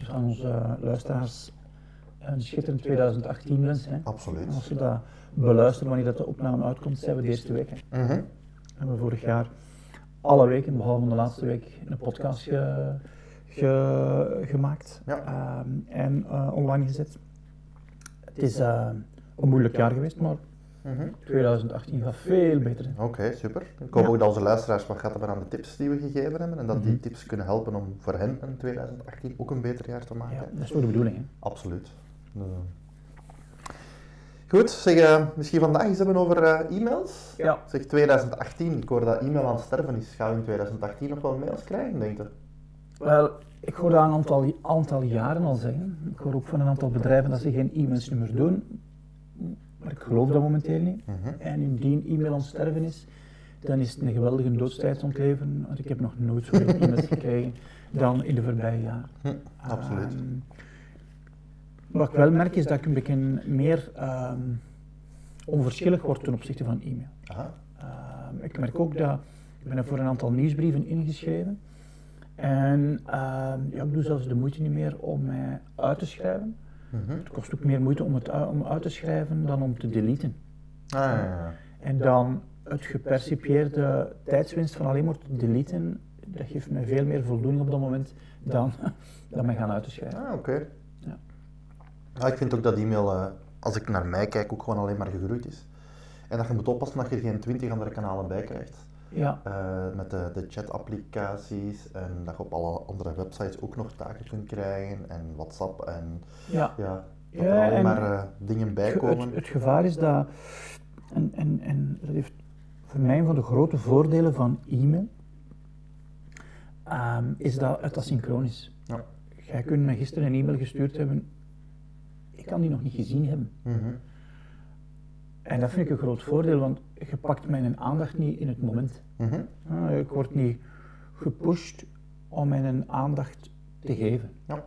dus aan onze luisteraars een schitterend 2018 wensen. Hè. Absoluut. En als we dat beluisteren wanneer dat de opname uitkomt, zijn we de eerste week. Hè. Mhm. We hebben vorig jaar alle weken, behalve de laatste week, een podcast ge- ge- gemaakt Ja. Ehm, en eh, online gezet. Het is eh, een moeilijk jaar geweest, maar Mhm. 2018 gaat veel beter. Oké, super. Ik hoop Ja. ook dat onze luisteraars wat gaat hebben aan de tips die we gegeven hebben en dat die Mhm. tips kunnen helpen om voor hen in 2018 ook een beter jaar te maken. Ja, dat is toch de bedoeling. Hè? Absoluut. Eh. Goed, zeg, eh, misschien vandaag eens hebben over eh, e-mails. Ja. Zeg 2018, ik hoor dat e-mail aan het sterven is. Gaan we in 2018 nog wel mails krijgen, denk je? Wel, ik hoor dat een aantal, aantal jaren al zeggen. Ik hoor ook van een aantal bedrijven dat ze geen e-mails meer doen. Maar ik geloof dat momenteel niet. Mhm. En indien e-mail aan het sterven is, dan is het een geweldige doodstijd ontleveren. Want ik heb nog nooit zoveel e-mails gekregen dan in de voorbije jaren. Hm, absoluut. Ehm, wat ik wel merk is dat ik een beetje meer ehm, onverschillig word ten opzichte van e-mail. Ehm, ik merk ook dat ik ben voor een aantal nieuwsbrieven ingeschreven. En ja, ik doe zelfs de moeite niet meer om mij uit te schrijven. Mhm. Het kost ook meer moeite om het om uit te schrijven dan om te deleten. Ah, ja, ja. En dan het gepercipieerde tijdswinst van alleen maar te deleten, dat geeft mij veel meer voldoening op dat moment dan, dan mij gaan uit te schrijven. Ah, oké. Ja. Ja, ik vind ook dat e-mail, eh, als ik naar mij kijk, ook gewoon alleen maar gegroeid is. En dat je moet oppassen dat je geen twintig andere kanalen bij krijgt. Ja, Eh, met de, de chat-applicaties en dat je op alle andere websites ook nog taken kunt krijgen en WhatsApp en ja. ja, dat Ja, er alleen en maar eh, dingen bij Het, komen. het, het gevaar is dat, en, en, en dat heeft voor mij een van de grote voordelen van e-mail, ehm, is dat het asynchroon is. Ja. Jij kunt me gisteren een e-mail gestuurd hebben, ik kan die nog niet gezien hebben. Mhm. En dat vind ik een groot voordeel, want je pakt mijn aandacht niet in het moment. Mhm. Ik word niet gepusht om mijn aandacht te geven. Ja.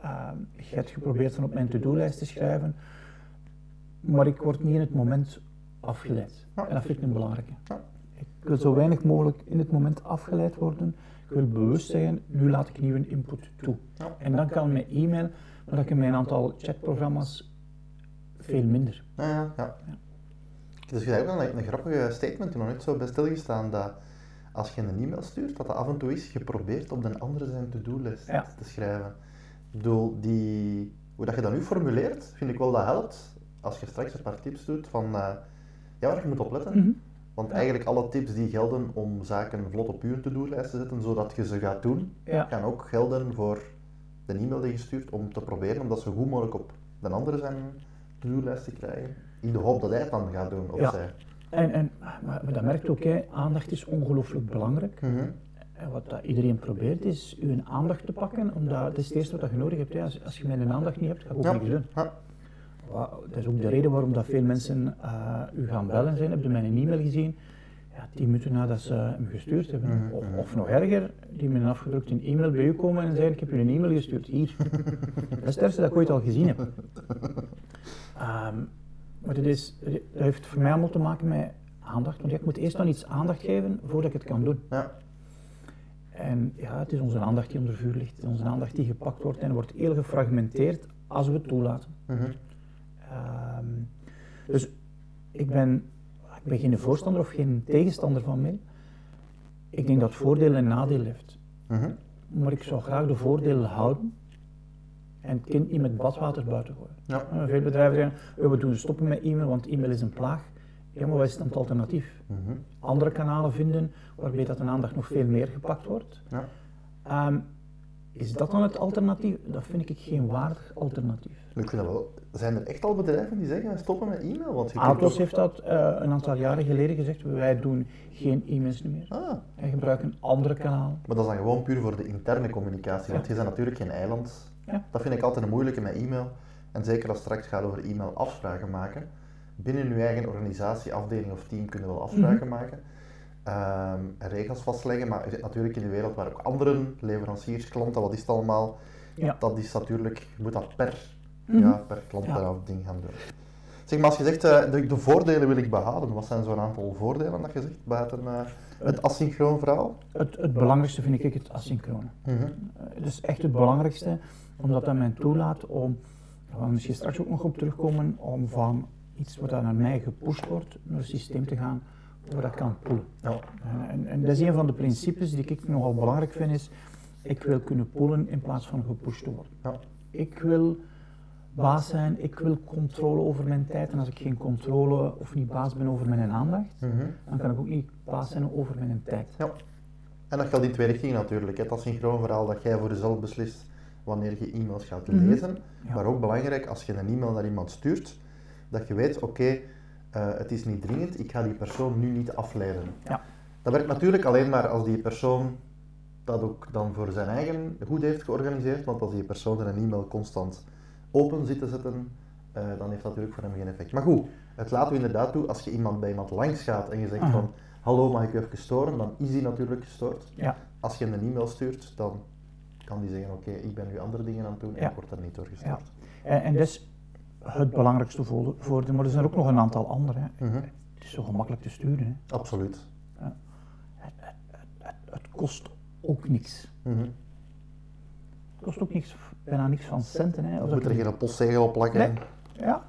Ehm, je hebt geprobeerd van op mijn to-do-lijst te schrijven, maar ik word niet in het moment afgeleid. Ja. En dat vind ik een belangrijke. Ik wil zo weinig mogelijk in het moment afgeleid worden. Ik wil bewust zeggen, nu laat ik nieuwe input toe. Ja. En dan kan mijn e-mail, maar dat kan mijn aantal chatprogramma's veel minder. Ja, ja, ja. Ja. Dus je hebt ook een, een grappige statement nog nooit zo bij stilgestaan dat als je een e-mail stuurt, dat dat af en toe is geprobeerd op de andere zijn to-do-list Ja. te schrijven. Ik bedoel, die, hoe dat je dat nu formuleert, vind ik wel dat helpt. Als je straks een paar tips doet van eh, ja, waar je moet opletten. Mhm. Want Ja. eigenlijk alle tips die gelden om zaken vlot op je to-do-lijst te zetten, zodat je ze gaat doen, Ja. gaan ook gelden voor de e-mail die je stuurt om te proberen om dat zo goed mogelijk op de andere zijn to-do-lijst te krijgen. In de hoop dat hij het dan gaat doen, of Ja. zij. En, en, maar, maar dat merkt ook, hè, aandacht is ongelooflijk belangrijk. Mhm. En wat dat iedereen probeert is uw aandacht te pakken, omdat dat is het eerste wat je nodig hebt. Hè. Als, als je mijn aandacht niet hebt, ga ik ook Ja. niks doen. Ja. Dat is ook de reden waarom dat veel mensen eh, u gaan bellen zijn. Heb je mijn e-mail gezien? Ja, tien minuten nadat ze hem gestuurd hebben. Of, mhm. of nog erger, die met een afgedrukte e-mail bij u komen en zeggen ik heb u een e-mail gestuurd, hier. dat is het eerste dat ik ooit al gezien heb. Ehm, maar dit is, dat heeft voor mij allemaal te maken met aandacht. Want ik moet eerst aan iets aandacht geven voordat ik het kan doen. Ja. En ja, het is onze aandacht die onder vuur ligt. Het is onze aandacht die gepakt wordt en wordt heel gefragmenteerd als we het toelaten. Mhm. Ehm, dus ik ben, ik ben geen voorstander of geen tegenstander van mail. Ik denk dat het voordelen en nadelen heeft. Mhm. Maar ik zou graag de voordelen houden en het kind niet met badwater buiten gooien. Ja. Veel bedrijven zeggen, "Ja, we doen stoppen met e-mail, want e-mail is een plaag. Ja, maar wat is dan het alternatief? Mhm. Andere kanalen vinden waarbij dat de aandacht nog veel meer gepakt wordt. Ja. Ehm, is dat dan het alternatief? Dat vind ik geen waardig alternatief. Ik vind dat wel. Zijn er echt al bedrijven die zeggen stoppen met e-mail? Want Atos ook- heeft dat eh, een aantal jaren geleden gezegd. Wij doen geen e-mails meer. Ah, Wij gebruiken andere kanalen. maar dat is dan gewoon puur voor de interne communicatie. Want je bent natuurlijk geen eiland Ja. Dat vind ik altijd een moeilijke met e-mail. En zeker als het straks gaat over e-mail afspraken maken. Binnen uw eigen organisatie, afdeling of team kunnen wel afspraken maken. Ehm, en regels vastleggen, maar natuurlijk in de wereld waar ook andere leveranciers, klanten, wat is het allemaal? Ja. Dat is natuurlijk, je moet dat per, Mhm. ja, per klant Ja. ding gaan doen. Zeg maar, als je zegt, eh, de, de voordelen wil ik behouden, wat zijn zo'n aantal voordelen dat je zegt buiten eh, het asynchroon verhaal? Het, het belangrijkste vind ik het asynchrone. Mhm. Eh, Dat is echt het belangrijkste, omdat dat mij toelaat om, daar gaan we misschien straks ook nog op terugkomen, om van iets wat naar mij gepusht wordt, naar een systeem te gaan waar dat kan poelen. Ja. En, en, dat is een van de principes die ik nogal belangrijk vind, is ik wil kunnen poelen in plaats van gepusht te worden. Ja. Ik wil baas zijn, ik wil controle over mijn tijd en als ik geen controle of niet baas ben over mijn aandacht, Mhm. dan kan ik ook niet baas zijn over mijn tijd. Ja. En dat geldt in twee richtingen natuurlijk. Het asynchroon verhaal dat jij voor jezelf beslist wanneer je e-mails gaat Mhm. lezen. Ja. Maar ook belangrijk, als je een e-mail naar iemand stuurt, dat je weet, oké, eh, het is niet dringend, ik ga die persoon nu niet afleiden. Ja. Dat werkt natuurlijk alleen maar als die persoon dat ook dan voor zijn eigen goed heeft georganiseerd, want als die persoon er een e-mail constant open zit te zetten, eh, dan heeft dat natuurlijk voor hem geen effect. Maar goed, het laten we inderdaad toe, als je iemand bij iemand langs gaat en je zegt Aha. van, hallo, mag ik u even storen, dan is die natuurlijk gestoord. Ja. Als je hem een e-mail stuurt, dan kan die zeggen, oké, ik ben nu andere dingen aan het doen en Ja. ik word er niet door gestoord. En, en dat is het belangrijkste voor- voordeel, maar er zijn ook nog een aantal andere. hè. Mhm. Het is zo gemakkelijk te sturen. Hè. Absoluut. Het, het kost ook niks. Mhm. Het kost ook niks, bijna niks van centen. Hè. Je Of moet dat er je- geen postzegel op plakken. Nee. Ja,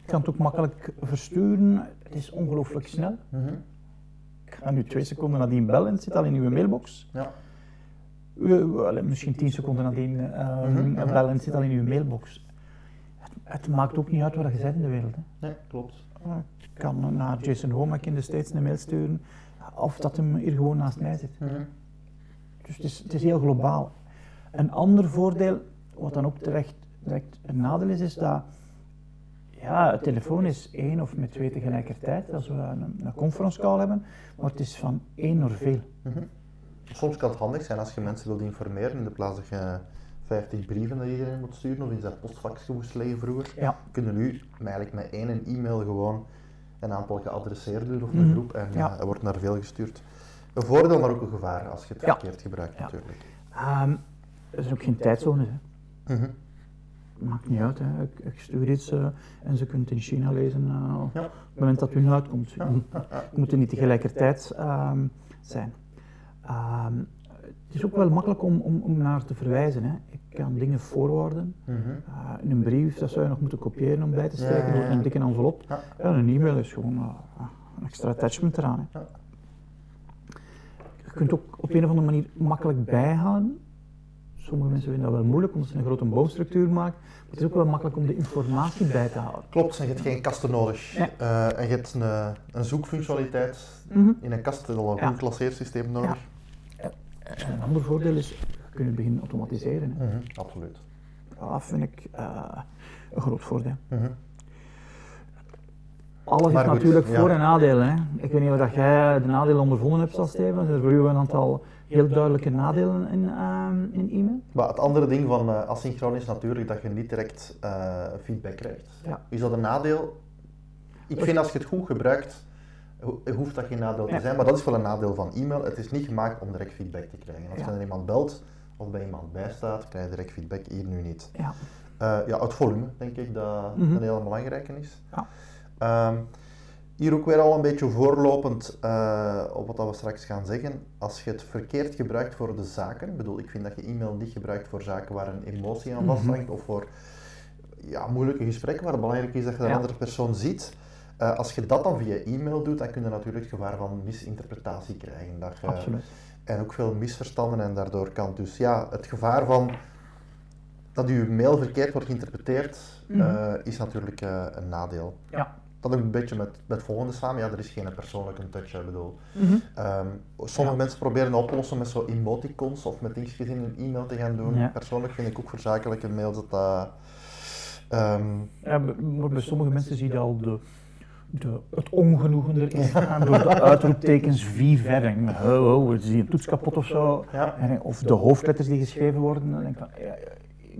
je kan het ook makkelijk versturen. Het is ongelooflijk snel. Mhm. Ik ga nu twee seconden nadien bellen, het zit al in uw mailbox. Ja. Uh, misschien tien seconden nadien mhm. bellen, het zit al in uw mailbox. Het, het maakt ook niet uit waar je bent in de wereld. Hè. Nee, klopt. Ik kan naar Jason Womack in de States een mail sturen, of dat hem hier gewoon naast mij zit. Mhm. Dus het is, het is heel globaal. Een ander voordeel, wat dan ook terecht, direct een nadeel is, is dat ja, het telefoon is één of met twee tegelijkertijd als we een, een conference call hebben, maar het is van één naar veel. Mhm. Soms kan het handig zijn als je mensen wilt informeren, in de plaats dat je 50 brieven naar iedereen moet sturen of in zijn postvakje moest leggen vroeger. Ja, Kunnen nu eigenlijk met één e-mail gewoon een aantal geadresseerden of een Mhm. groep en Ja. eh, er wordt naar veel gestuurd. Een voordeel, maar ook een gevaar als je het verkeerd gebruikt natuurlijk. Ehm, er zijn ook geen tijdzones. Hè. Mhm. Maakt niet uit. Hè. Ik, ik stuur iets eh, en ze kunnen het in China lezen eh, op het moment dat het hun uitkomt. Het moet niet tegelijkertijd ehm, zijn. Ehm, het is ook wel makkelijk om, om, om naar te verwijzen. Hè. Ik kan dingen voorwaarden. Mhm. Uh, in een brief, dat zou je nog moeten kopiëren om bij te steken, door ja. een dikke envelop. Ja. Ja, een e-mail is gewoon uh, een extra attachment eraan. Hè. Je kunt ook op een of andere manier makkelijk bijhouden. Sommige mensen vinden dat wel moeilijk omdat ze een grote boomstructuur maken. Maar het is ook wel makkelijk om de informatie bij te houden. Klopt, en je hebt geen kasten nodig. Nee. Eh, en je hebt een, eh, een zoekfunctionaliteit Mhm. in een kast, al een goed klasseersysteem nodig. En een ander voordeel is, je kunt het beginnen automatiseren. Mhm, Absoluut. Dat vind ik uh, een groot voordeel. Mhm. Alles Maar heeft goed, natuurlijk ja. voor- en nadelen. Hè. Ik weet niet of dat jij de nadelen ondervonden hebt als Steven. Er voor u een aantal heel duidelijke nadelen in, ehm, in e-mail. Maar het andere ding van eh, asynchroon is natuurlijk dat je niet direct eh, feedback krijgt. Ja. Is dat een nadeel? Ik vind als je het goed gebruikt, hoeft dat geen nadeel te zijn, maar dat is wel een nadeel van e-mail. Het is niet gemaakt om direct feedback te krijgen. Als je naar iemand belt of bij iemand bijstaat, krijg je direct feedback, hier nu niet. Ja. Eh, ja, het volume denk ik dat Mhm. een heel belangrijke is. Ja. Ehm, hier ook weer al een beetje voorlopend eh, op wat dat we straks gaan zeggen. Als je het verkeerd gebruikt voor de zaken, ik bedoel, ik vind dat je e-mail niet gebruikt voor zaken waar een emotie aan Mhm. vasthangt of voor ja, moeilijke gesprekken waar het belangrijk is dat je de Ja. andere persoon ziet. Eh, als je dat dan via e-mail doet, dan kun je natuurlijk het gevaar van misinterpretatie krijgen. Dat je, Absoluut. en ook veel misverstanden en daardoor kan dus ja, het gevaar van dat uw mail verkeerd wordt geïnterpreteerd, Mhm. eh, is natuurlijk eh, een nadeel. Ja. Dat ook een beetje met, met het volgende samen, ja, er is geen persoonlijke touch, ik bedoel. Mhm. Ehm, sommige Ja. mensen proberen dat oplossen met zo emoticons of met dingetjes in een e-mail te gaan doen. Ja. Persoonlijk vind ik ook voor zakelijke mails dat dat... ehm, Ja, maar bij sommige mensen zie je al de, de, het ongenoegen erin gaan door de uitroeptekens wie verder. Oh, oh, is die een toets kapot of zo? En, of de hoofdletters die geschreven worden. Dan denk ik van, ja,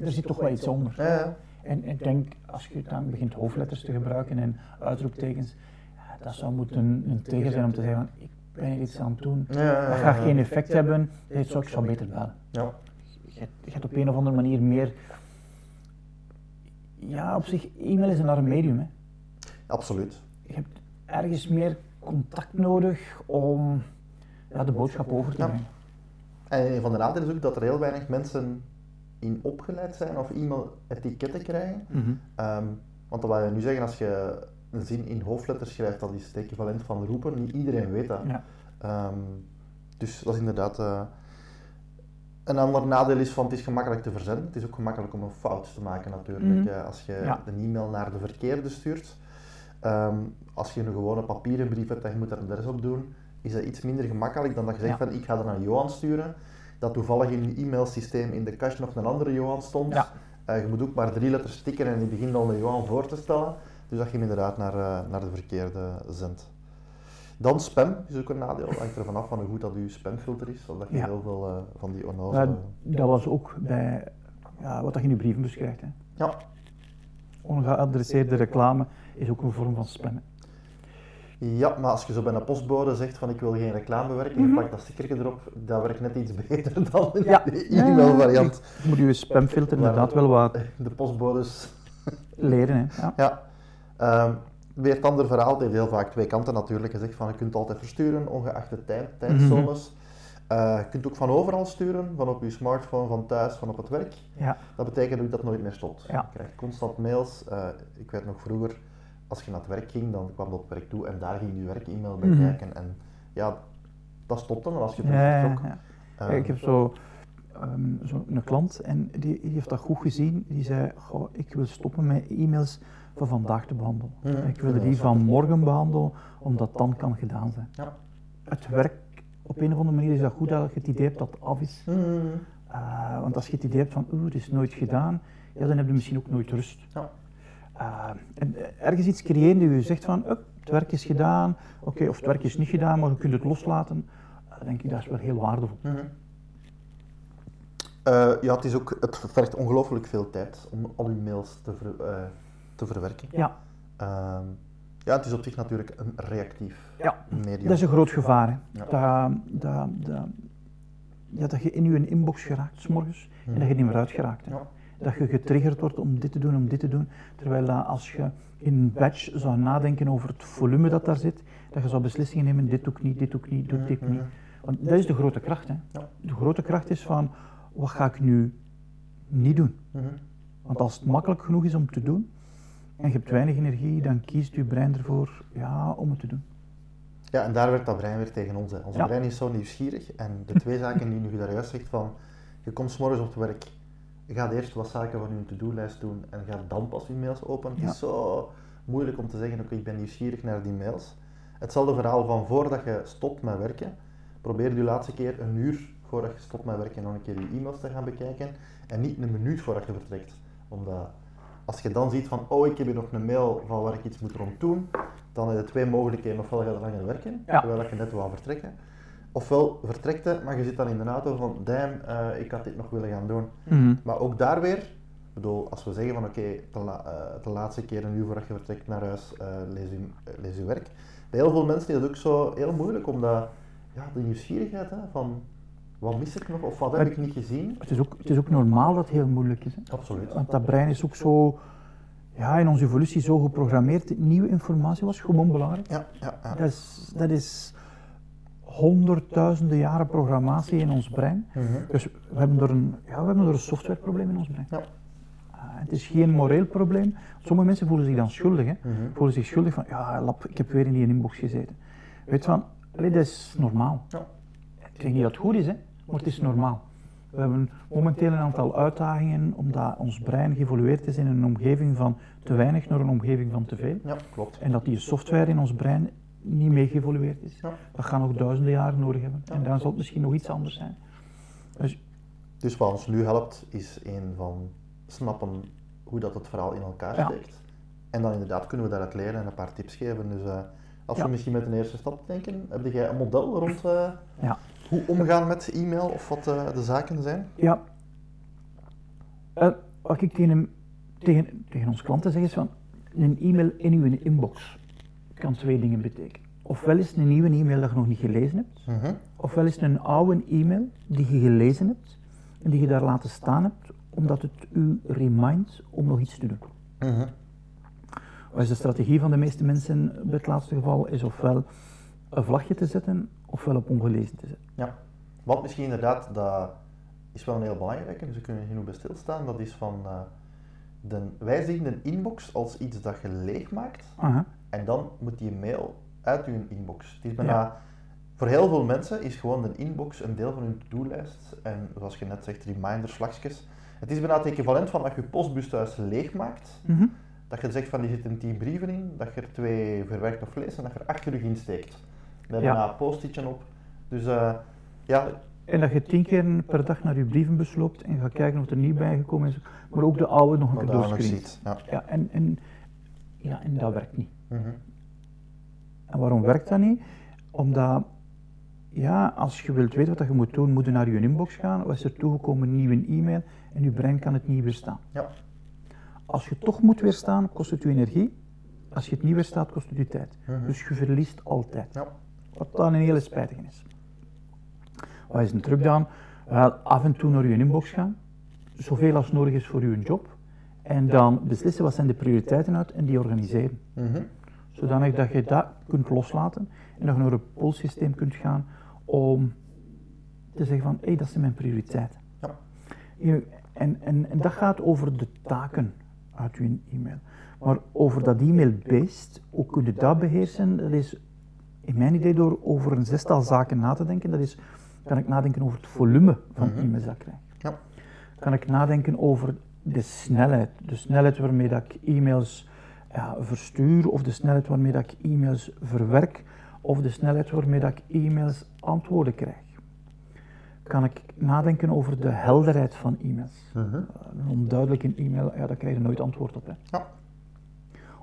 er zit toch wel iets onder. En ik denk, als je dan begint hoofdletters te gebruiken en uitroeptekens, ja, dat zou moeten een, tegen zijn om te zeggen van, ik ben hier iets aan het doen. Dat gaat geen effect hebben, dat zou ik zou beter bellen. Ja. Je hebt- je hebt op een of andere manier meer... Ja, op zich, e-mail is een arm medium. Hè. Absoluut. Je hebt ergens meer contact nodig om ja, de boodschap over te Ja. brengen. En een van de nadelen is ook dat er heel weinig mensen in opgeleid zijn of e-mail-etiketten krijgen. Ehm, want wat je nu zeggen, als je een zin in hoofdletters schrijft, dat is het equivalent van roepen. Niet iedereen weet dat. Ja. Ehm, dus dat is inderdaad... eh, een ander nadeel is van het is gemakkelijk te verzenden. Het is ook gemakkelijk om een fout te maken natuurlijk. Mhm. eh, als je Ja. een e-mail naar de verkeerde stuurt. Ehm, als je een gewone papieren brief hebt en je moet daar een adres op doen, is dat iets minder gemakkelijk dan dat je zegt Ja. van ik ga dat naar Johan sturen. Dat toevallig in je e-mailsysteem in de cache nog een andere Johan stond. Ja. Eh, je moet ook maar drie letters tikken en die begint al de Johan voor te stellen. Dus dat je hem inderdaad naar, eh, naar de verkeerde zendt. Dan spam is ook een nadeel. Het hangt er vanaf van hoe goed dat je spamfilter is. Of dat je Ja. heel veel eh, van die onnozele... dat was ook bij ja, wat dat je in je brievenbus krijgt. Hè. Ja, Ongeadresseerde reclame is ook een vorm van spam. hè. Ja, maar als je zo bij een postbode zegt van ik wil geen reclame bewerken, je Mhm. plakt dat stickertje erop, dat werkt net iets beter dan in Ja. de e-mail variant. Je moet je spamfilter inderdaad wel wat De postbodes leren. Hè. Ja. Ja. Ehm, weer het andere verhaal, het heeft heel vaak twee kanten natuurlijk. Je zegt van je kunt altijd versturen, ongeacht de tijd, tijdzones. Eh, je kunt ook van overal sturen, van op je smartphone, van thuis, van op het werk. Ja. Dat betekent ook dat het nooit meer stopt. Ja. Je krijgt constant mails. Eh, ik weet nog vroeger, als je naar het werk ging, dan kwam je op het werk toe en daar ging je werk-e-mail bij Mhm. kijken. En ja, dat stopte dan als je het Ja, vertrok. ja. Ehm, ik heb zo, ehm, zo een klant en die, die heeft dat goed gezien. Die zei, goh, ik wil stoppen met e-mails van vandaag te behandelen. Mhm. Ik wil die dat van morgen behandelen, omdat dan kan gedaan zijn. Ja. Het werk, op een of andere manier is dat goed dat je het idee hebt dat het af is. Mhm. Uh, want als je het idee hebt van, oeh, het is nooit gedaan, ja, dan heb je misschien ook nooit rust. Uh, en uh, ergens iets creëren die je zegt van, het werk is gedaan, oké, of het werk is niet gedaan, maar je kunt het loslaten, uh, denk ik dat is wel heel waardevol. Mhm. Eh, ja, het, is ook, het vergt ongelooflijk veel tijd om al uw mails te, ver- eh, te verwerken. Ja. Ehm, ja, het is op zich natuurlijk een reactief Ja, medium. dat is een groot gevaar. Ja. Dat, dat, dat, ja, dat je in je inbox geraakt, s morgens, en dat je niet meer uit geraakt. Hè. Ja. Dat je getriggerd wordt om dit te doen, om dit te doen. Terwijl dat als je in een batch zou nadenken over het volume dat daar zit, dat je zou beslissingen nemen, dit doe ik niet, dit doe ik niet, doe ik dit niet. Want dat is de grote kracht. Hè. De grote kracht is van, wat ga ik nu niet doen? Mhm. Want als het makkelijk genoeg is om te doen, en je hebt weinig energie, dan kiest je brein ervoor ja, om het te doen. Ja, en daar werkt dat brein weer tegen ons. Hè. Ons Ja. brein is zo nieuwsgierig. En de twee zaken die je daar juist zegt van, je komt 's morgens op het werk, je gaat eerst wat zaken van je to-do-lijst doen en gaat dan pas je mails openen. Het is zo moeilijk om te zeggen, oké, ik ben nieuwsgierig naar die mails. Hetzelfde verhaal van voordat je stopt met werken, probeer je laatste keer een uur voordat je stopt met werken nog een keer je e-mails te gaan bekijken en niet een minuut voordat je vertrekt. Omdat als je dan ziet van, oh ik heb hier nog een mail van waar ik iets moet rond doen, dan heb je twee mogelijkheden. Ofwel ga je langer werken, Ja. terwijl je net wou vertrekken. Ofwel vertrekt maar je zit dan in de auto van, damn, eh, ik had dit nog willen gaan doen. Maar ook daar weer, ik bedoel, als we zeggen van oké, de, la- eh, de laatste keer een uur voordat je vertrekt naar huis, eh, lees, je, lees je werk. Bij heel veel mensen is het ook zo heel moeilijk, omdat ja, de nieuwsgierigheid hè, van wat mis ik nog of wat heb ik niet gezien. Het is, ook, het is ook normaal dat het heel moeilijk is. Hè? Absoluut. Want dat brein is ook zo, ja, in onze evolutie zo geprogrammeerd. Nieuwe informatie was gewoon belangrijk. Ja, ja, ja. Dat is, dat is honderdduizenden jaren programmatie in ons brein. Mhm. Dus we hebben er een, ja, we hebben er een softwareprobleem in ons brein. Ja. Ah, het is geen moreel probleem. Sommige mensen voelen zich dan schuldig. Hè? Mhm. Voelen zich schuldig van, ja, lap, ik heb weer in die inbox gezeten. Weet je van, allee, dat is normaal. Ja. Ik zeg niet dat het goed is, hè, maar het is normaal. We hebben momenteel een aantal uitdagingen omdat ons brein geëvolueerd is in een omgeving van te weinig naar een omgeving van te veel. ja, klopt. En dat die software in ons brein niet mee geëvolueerd is. Ja. Dat gaan nog duizenden jaren nodig hebben. En dan zal het misschien nog iets anders zijn. Dus Dus wat ons nu helpt, is een van snappen hoe dat het verhaal in elkaar Ja. steekt. En dan inderdaad kunnen we daaruit leren en een paar tips geven. Dus eh, als we misschien met een eerste stap denken, heb jij een model rond eh, ja, hoe omgaan met e-mail of wat eh, de zaken zijn? ja. Wat ik tegen, hem, tegen, tegen onze klanten zeg is van, een e-mail in uw inbox kan twee dingen betekenen. Ofwel is het een nieuwe e-mail dat je nog niet gelezen hebt, Mhm. ofwel is het een oude e-mail die je gelezen hebt en die je daar laten staan hebt, omdat het u remindt om nog iets te doen. Mhm. Wat is de strategie van de meeste mensen bij het laatste geval? Is ofwel een vlagje te zetten, ofwel op ongelezen te zetten. Ja, want misschien inderdaad, dat is wel een heel belangrijke, dus we kunnen hier nu bij stilstaan. Dat is van, eh, de, wij zien een inbox als iets dat je leegmaakt Aha. En dan moet die mail uit je inbox. Het is bijna, Ja. voor heel veel mensen is gewoon een inbox een deel van hun to-do-lijst en zoals je net zegt, reminders, vlagjes. Het is bijna het equivalent van dat je postbus thuis leegmaakt, Mhm. dat je zegt van die zitten tien brieven in, dat je er twee verwerkt of leest en dat je er insteekt. Met Ja. bijna een post-itje op. Dus eh, ja, En dat je tien keer per dag naar je brievenbus loopt en gaat kijken of er niet bijgekomen is, maar ook de oude nog een keer doorscreent. Ja, en, en, ja, en dat werkt niet. Mhm. En waarom werkt dat niet? Omdat, ja, als je wilt weten wat je moet doen, moet je naar je inbox gaan. Wat is er toegekomen? Een nieuwe e-mail. En je brein kan het niet weerstaan. Ja. Als je toch moet weerstaan, kost het je energie. Als je het niet weerstaat, kost het je tijd. Mhm. Dus je verliest altijd. Ja. Wat dan een hele spijtige is. Wat is een truc dan? Wel, af en toe naar je inbox gaan. Zoveel als nodig is voor je job. En dan beslissen wat zijn de prioriteiten uit en die organiseren Mhm. zodanig dat je dat kunt loslaten en dat je naar een polsysteem kunt gaan om te zeggen van, hé, dat zijn mijn prioriteiten. Ja. En, en, en dat gaat over de taken uit je e-mail. Maar over dat e-mail-based, hoe kun je dat beheersen? Dat is in mijn idee door over een zestal zaken na te denken. Dat is, kan ik nadenken over het volume van Mhm. e-mails dat ik krijg. Ja. Kan ik nadenken over de snelheid. De snelheid waarmee dat ik e-mails ja, verstuur, of de snelheid waarmee dat ik e-mails verwerk, of de snelheid waarmee dat ik e-mails antwoorden krijg. Kan ik nadenken over de helderheid van e-mails. Mhm. Een onduidelijke e-mail, ja, daar krijg je nooit antwoord op. Hè. Ja.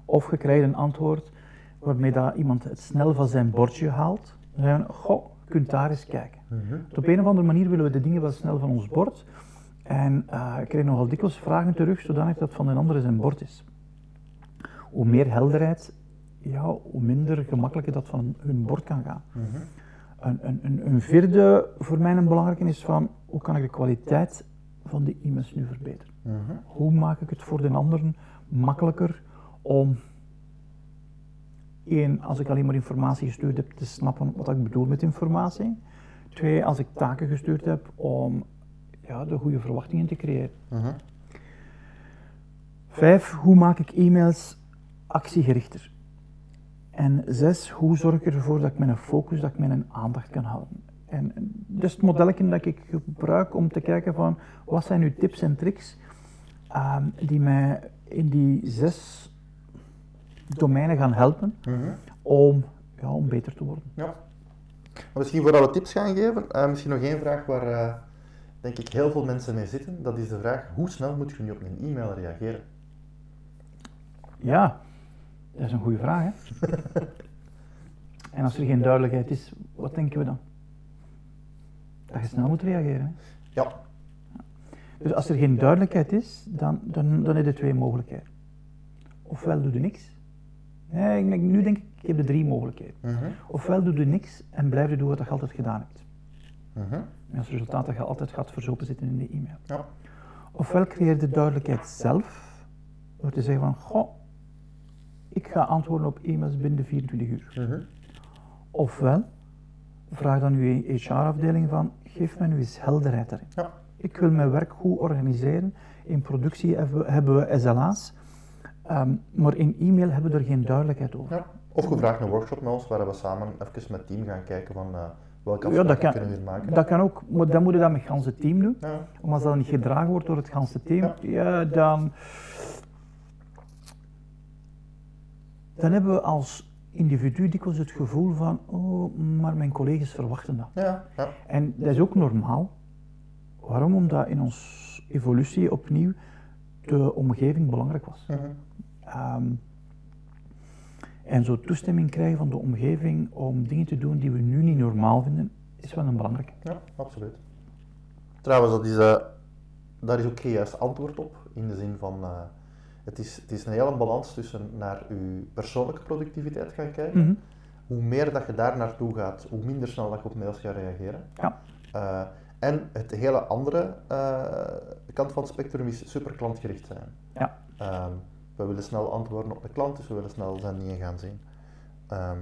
Of je krijgt een antwoord waarmee dat iemand het snel van zijn bordje haalt. Dan zeggen we, goh, kunt daar eens kijken. Mhm. Dus op een of andere manier willen we de dingen wel snel van ons bord. En eh, ik krijg nogal dikwijls vragen terug, zodanig dat van een andere zijn bord is. Hoe meer helderheid, ja, hoe minder gemakkelijker dat van hun bord kan gaan. Mhm. Een, een, een, een vierde voor mij een belangrijke is van, hoe kan ik de kwaliteit van de e-mails nu verbeteren? Mhm. Hoe maak ik het voor de anderen makkelijker om, één, als ik alleen maar informatie gestuurd heb, te snappen wat ik bedoel met informatie. Twee, als ik taken gestuurd heb, om ja, de goede verwachtingen te creëren. Mhm. Vijf, hoe maak ik e-mails actiegerichter? En zes, hoe zorg ik ervoor dat ik mijn focus, dat ik mijn aandacht kan houden? En dat is het modelletje dat ik gebruik om te kijken van, wat zijn nu tips en tricks ehm, die mij in die zes domeinen gaan helpen Mhm. om, ja, om beter te worden. Ja. Maar misschien voordat we tips gaan geven, eh, misschien nog één vraag waar eh, denk ik heel veel mensen mee zitten. Dat is de vraag, hoe snel moet je nu op een e-mail reageren? Ja, dat is een goede vraag. Hè? en als er geen duidelijkheid is, wat denken we dan? Dat je snel moet reageren. Hè? Ja. Dus als er geen duidelijkheid is, dan, dan, dan heb je twee mogelijkheden. Ofwel doe je niks. Nee, nu denk ik, ik heb de drie mogelijkheden. Mhm. Ofwel doe je niks en blijf je doen wat je altijd gedaan hebt. Mhm. En als resultaat dat je altijd gaat verzopen zitten in de e-mail. Ja. Ofwel creëer de duidelijkheid zelf, door te zeggen van, goh, ik ga antwoorden op e-mails binnen de 24 uur. Mhm. Ofwel, vraag dan uw HR-afdeling van, geef mij nu eens helderheid daarin. Ja. Ik wil mijn werk goed organiseren. In productie hebben we, SLA's, ehm, maar in e-mail hebben we er geen duidelijkheid over. Ja. Of je vraagt een workshop met ons waar we samen even met het team gaan kijken van eh, welke Ja, dat kan, kunnen we hier maken. dat kan ook, maar dan moet je dat met het ganse team doen. Ja. Maar als dat niet gedragen wordt door het ganse team, Ja. ja, dan, dan hebben we als individu dikwijls het gevoel van, oh, maar mijn collega's verwachten dat. Ja. Ja. En dat is ook normaal. Waarom? Omdat in onze evolutie opnieuw de omgeving belangrijk was. Mhm. Ehm, en zo toestemming krijgen van de omgeving om dingen te doen die we nu niet normaal vinden, is wel een belangrijke. Ja, absoluut. Trouwens, dat is eh, daar is ook geen juist antwoord op, in de zin van, eh, het, is, het is een hele balans tussen naar je persoonlijke productiviteit gaan kijken. Mhm. Hoe meer dat je daar naartoe gaat, hoe minder snel dat je op mails gaat reageren. Ja. Eh, en het hele andere kant van het spectrum is super klantgericht zijn. Ja. Ehm, we willen snel antwoorden op de klant, dus we willen snel zijn dingen gaan zien. Ehm,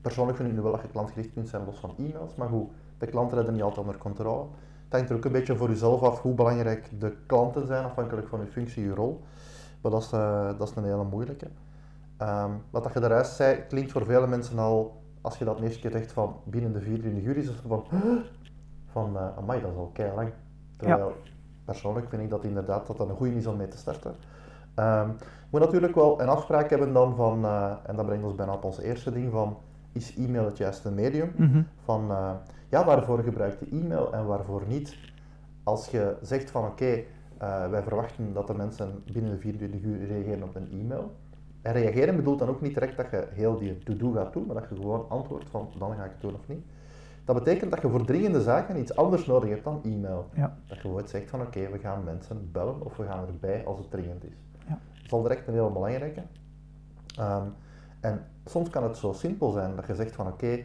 persoonlijk vind ik nu wel dat je klantgericht kunt zijn los van e-mails, maar goed, de klanten hebben niet altijd onder controle. Het hangt er ook een beetje voor jezelf af hoe belangrijk de klanten zijn, afhankelijk van je functie, je rol. Maar dat is, eh, dat is een hele moeilijke. Ehm, wat dat je daaruit zei, klinkt voor vele mensen al, als je dat de eerste keer zegt van binnen de 24 uur, is het van, van uh, amai, dat is al kei lang. Terwijl, persoonlijk vind ik dat inderdaad dat dat een goede is om mee te starten. Je moet natuurlijk wel een afspraak hebben dan van, eh, en dat brengt ons bijna op ons eerste ding van, is e-mail het juiste medium? Mhm. Van, eh, ja, waarvoor gebruik je e-mail en waarvoor niet? Als je zegt van, oké, eh, wij verwachten dat de mensen binnen de 24 uur reageren op een e-mail. En reageren bedoelt dan ook niet direct dat je heel die to-do gaat doen, maar dat je gewoon antwoordt van, dan ga ik het doen of niet. Dat betekent dat je voor dringende zaken iets anders nodig hebt dan e-mail. Ja. Dat je gewoon zegt van, oké, we gaan mensen bellen of we gaan erbij als het dringend is. Is al direct een heel belangrijke. Ehm, en soms kan het zo simpel zijn dat je zegt van oké,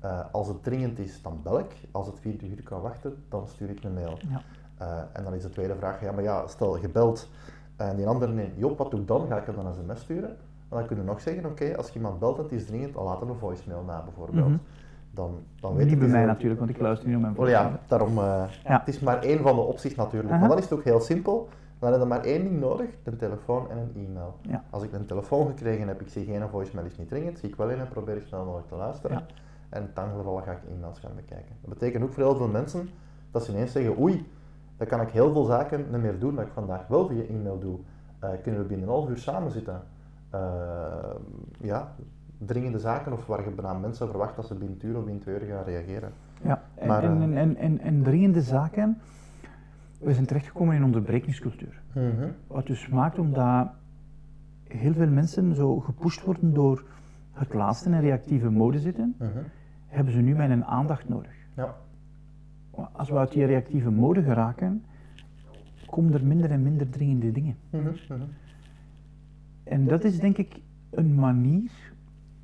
eh, als het dringend is, dan bel ik. Als het 24 uur kan wachten, dan stuur ik een mail. Ja. Eh, en dan is de tweede vraag, ja maar ja, stel gebeld en die andere neemt, Job, wat doe ik dan? Ga ik hem dan een sms sturen? En dan kun je nog zeggen, oké, als je iemand belt en het is dringend, dan laat hem een voicemail na bijvoorbeeld. Mhm. Dan, dan weet Niet bij dus mij natuurlijk, want ik luister niet naar mijn ja, daarom, eh, Ja. het is maar één van de opties natuurlijk. Maar dan is het ook heel simpel. Dan heb je maar één ding nodig, een telefoon en een e-mail. Ja. Als ik een telefoon gekregen heb, ik zie geen voicemail is niet dringend, zie ik wel in en probeer ik snel mogelijk te luisteren. Ja. En in het geval ga ik e-mails gaan bekijken. Dat betekent ook voor heel veel mensen dat ze ineens zeggen, oei, dan kan ik heel veel zaken niet meer doen dat ik vandaag wel via e-mail doe. Eh, kunnen we binnen een half uur samen zitten? Eh, ja, dringende zaken of waar je bijna mensen verwacht dat ze binnen een uur of binnen twee uur gaan reageren. Ja, en, Maar, en, eh, en, en, en, en dringende zaken. We zijn terechtgekomen in onderbrekingscultuur. Mhm. Wat dus maakt omdat heel veel mensen zo gepusht worden door het laatste en reactieve mode zitten, Mhm. hebben ze nu mijn aandacht nodig. Ja. Als we uit die reactieve mode geraken, komen er minder en minder dringende dingen. Mhm. En dat is denk ik een manier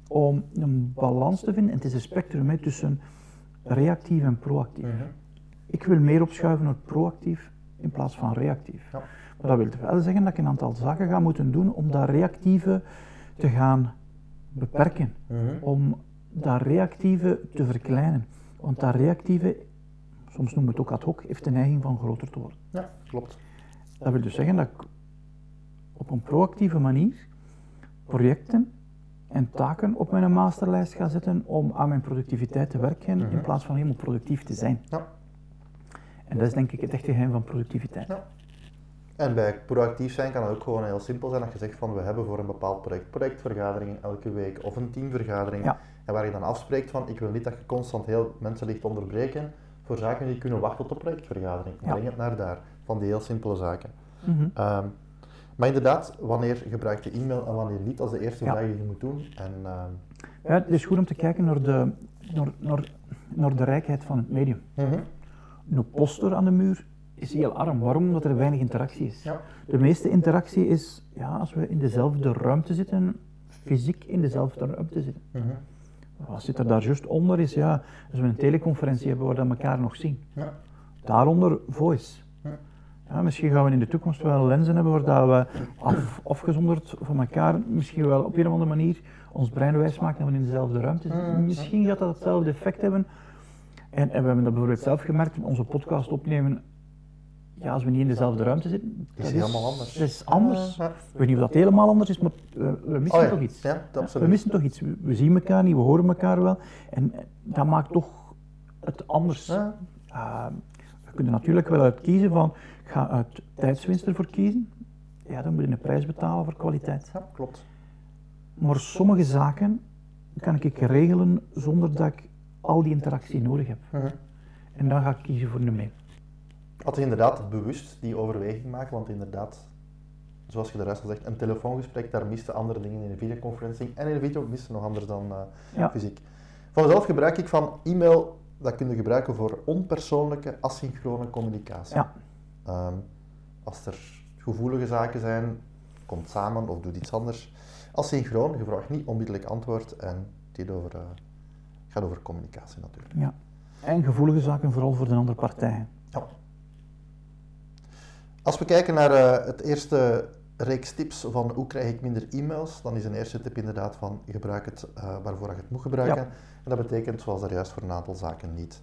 om een balans te vinden. En het is een spectrum hè, tussen reactief en proactief. Ik wil meer opschuiven naar proactief in plaats van reactief. Ja. Maar dat wil wel zeggen dat ik een aantal zaken ga moeten doen om dat reactieve te gaan beperken. Mhm. Om dat reactieve te verkleinen. Want dat reactieve, soms noemen we het ook ad hoc, heeft de neiging van groter te worden. Ja, klopt. Dat wil dus zeggen dat ik op een proactieve manier projecten en taken op mijn masterlijst ga zetten om aan mijn productiviteit te werken in Mhm. plaats van helemaal productief te zijn. Ja. En dat is denk ik het echte geheim van productiviteit. Ja. En bij proactief zijn kan het ook gewoon heel simpel zijn dat je zegt van we hebben voor een bepaald project projectvergaderingen elke week of een teamvergadering. Ja. En waar je dan afspreekt van ik wil niet dat je constant heel mensen ligt onderbreken voor zaken die kunnen wachten tot de projectvergadering. Ja. Breng het naar daar, van die heel simpele zaken. Mhm. Ehm, maar inderdaad, wanneer gebruik je e-mail en wanneer niet, is de eerste Ja. vraag die je moet doen. En, ehm, Ja, het is goed om te kijken naar de, naar, naar, naar de rijkheid van het medium. mhm. Een poster aan de muur is heel arm. Waarom? Omdat er weinig interactie is. Ja. De meeste interactie is ja, als we in dezelfde ruimte zitten, fysiek in dezelfde ruimte zitten. Mhm. Wat zit er daar juist onder is, ja, als we een teleconferentie hebben waar we elkaar nog zien. Ja. Daaronder voice. Ja. Misschien gaan we in de toekomst wel lenzen hebben waar we af, afgezonderd van elkaar, misschien wel op een of andere manier ons brein wijs maken dat we in dezelfde ruimte zitten. Mm, Misschien gaat dat hetzelfde effect hebben. En, en we hebben dat bijvoorbeeld zelf gemerkt, onze podcast opnemen, ja, als we niet in dezelfde ruimte zitten, Is dat helemaal anders. Dat is anders. Ja. Ik weet niet of dat helemaal anders is, maar we, we missen Oh ja, toch iets. ja, absoluut. we missen toch iets. We, we zien elkaar niet, we horen elkaar wel. En eh, dat maakt toch het anders. Ja. Uh, we kunnen natuurlijk wel uit kiezen van, ik ga uit tijdswinst ervoor kiezen. Ja, dan moet je een prijs betalen voor kwaliteit. ja, klopt. Maar sommige zaken kan ik regelen zonder dat ik al die interactie nodig heb. Mhm. En dan ga ik kiezen voor een mail. Had je inderdaad bewust die overweging maken, want inderdaad, zoals je daaruit al zegt, een telefoongesprek, daar misten andere dingen in een videoconferencing. En in een video misten nog anders dan eh, Ja. fysiek. Van mezelf gebruik ik van e-mail, dat kun je gebruiken voor onpersoonlijke, asynchrone communicatie. Ja. Ehm, Als er gevoelige zaken zijn, komt samen of doet iets anders. Asynchroon, je vraagt niet onmiddellijk antwoord en dit over, uh, gaat over communicatie natuurlijk. Ja. En gevoelige zaken vooral voor de andere partijen. Ja. Als we kijken naar uh, het eerste reeks tips van hoe krijg ik minder e-mails, dan is een eerste tip inderdaad van gebruik het uh, waarvoor je het moet gebruiken. Ja. En dat betekent zoals daar juist voor een aantal zaken niet.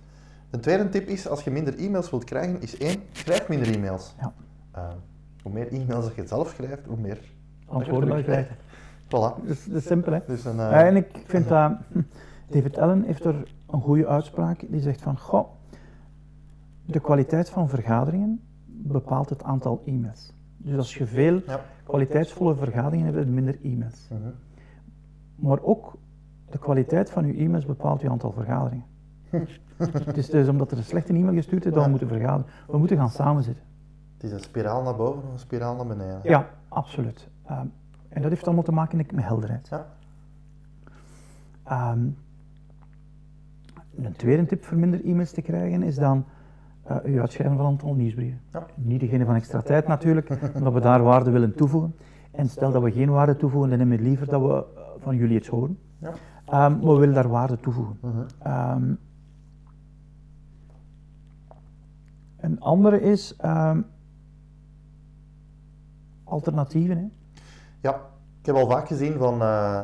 De tweede tip is, als je minder e-mails wilt krijgen, is één, schrijf minder e-mails. Ja. Uh, hoe meer e-mails je zelf schrijft, hoe meer antwoorden je krijgt. Voilà. Dat is, dat is simpel, hè? Dus een, uh... ja, en ik vind dat... David Allen heeft er een goede uitspraak. Die zegt van, goh, de kwaliteit van vergaderingen bepaalt het aantal e-mails. Dus als je veel kwaliteitsvolle vergaderingen hebt, minder e-mails. Uh -huh. Maar ook de kwaliteit van je e-mails bepaalt je aantal vergaderingen. het is dus omdat er een slechte e-mail gestuurd is, dat we moeten vergaderen. We moeten gaan samenzitten. Het is een spiraal naar boven of een spiraal naar beneden. Ja, absoluut. Um, en dat heeft allemaal te maken met helderheid. Ja. Um, een tweede tip voor minder e-mails te krijgen is dan uh, u uitschrijven van een aantal nieuwsbrieven. Ja. Niet degene van extra tijd natuurlijk, omdat we daar waarde willen toevoegen. En stel dat we geen waarde toevoegen, dan nemen we liever dat we uh, van jullie iets horen. Ja. Um, maar we willen daar waarde toevoegen. -huh. um, een andere is um, alternatieven. Hè? Ja, ik heb al vaak gezien van uh,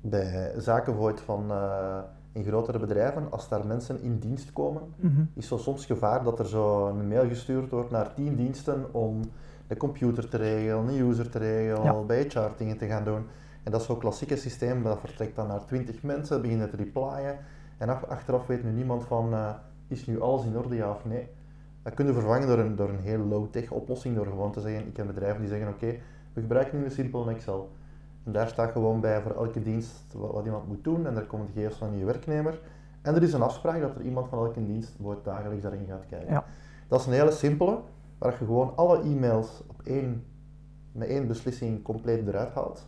bij zaken van uh, in grotere bedrijven, als daar mensen in dienst komen, mm -hmm. is zo soms gevaar dat er zo een mail gestuurd wordt naar tien diensten om de computer te regelen, een user te regelen, Ja. bij HR dingen te gaan doen. En dat is zo'n klassieke systeem, dat vertrekt dan naar twintig mensen, beginnen te replyen. En ach- achteraf weet nu niemand van, uh, is nu alles in orde, ja of nee. Dat kun je vervangen door een, door een heel low-tech oplossing, door gewoon te zeggen, ik heb bedrijven die zeggen, oké, we gebruiken nu een simpel Excel. Daar staat gewoon bij voor elke dienst wat, wat iemand moet doen en daar komen de gegevens van je werknemer. En er is een afspraak dat er iemand van elke dienst wordt dagelijks daarin gaat kijken. Ja. Dat is een hele simpele, waar je gewoon alle e-mails op één, met één beslissing compleet eruit haalt.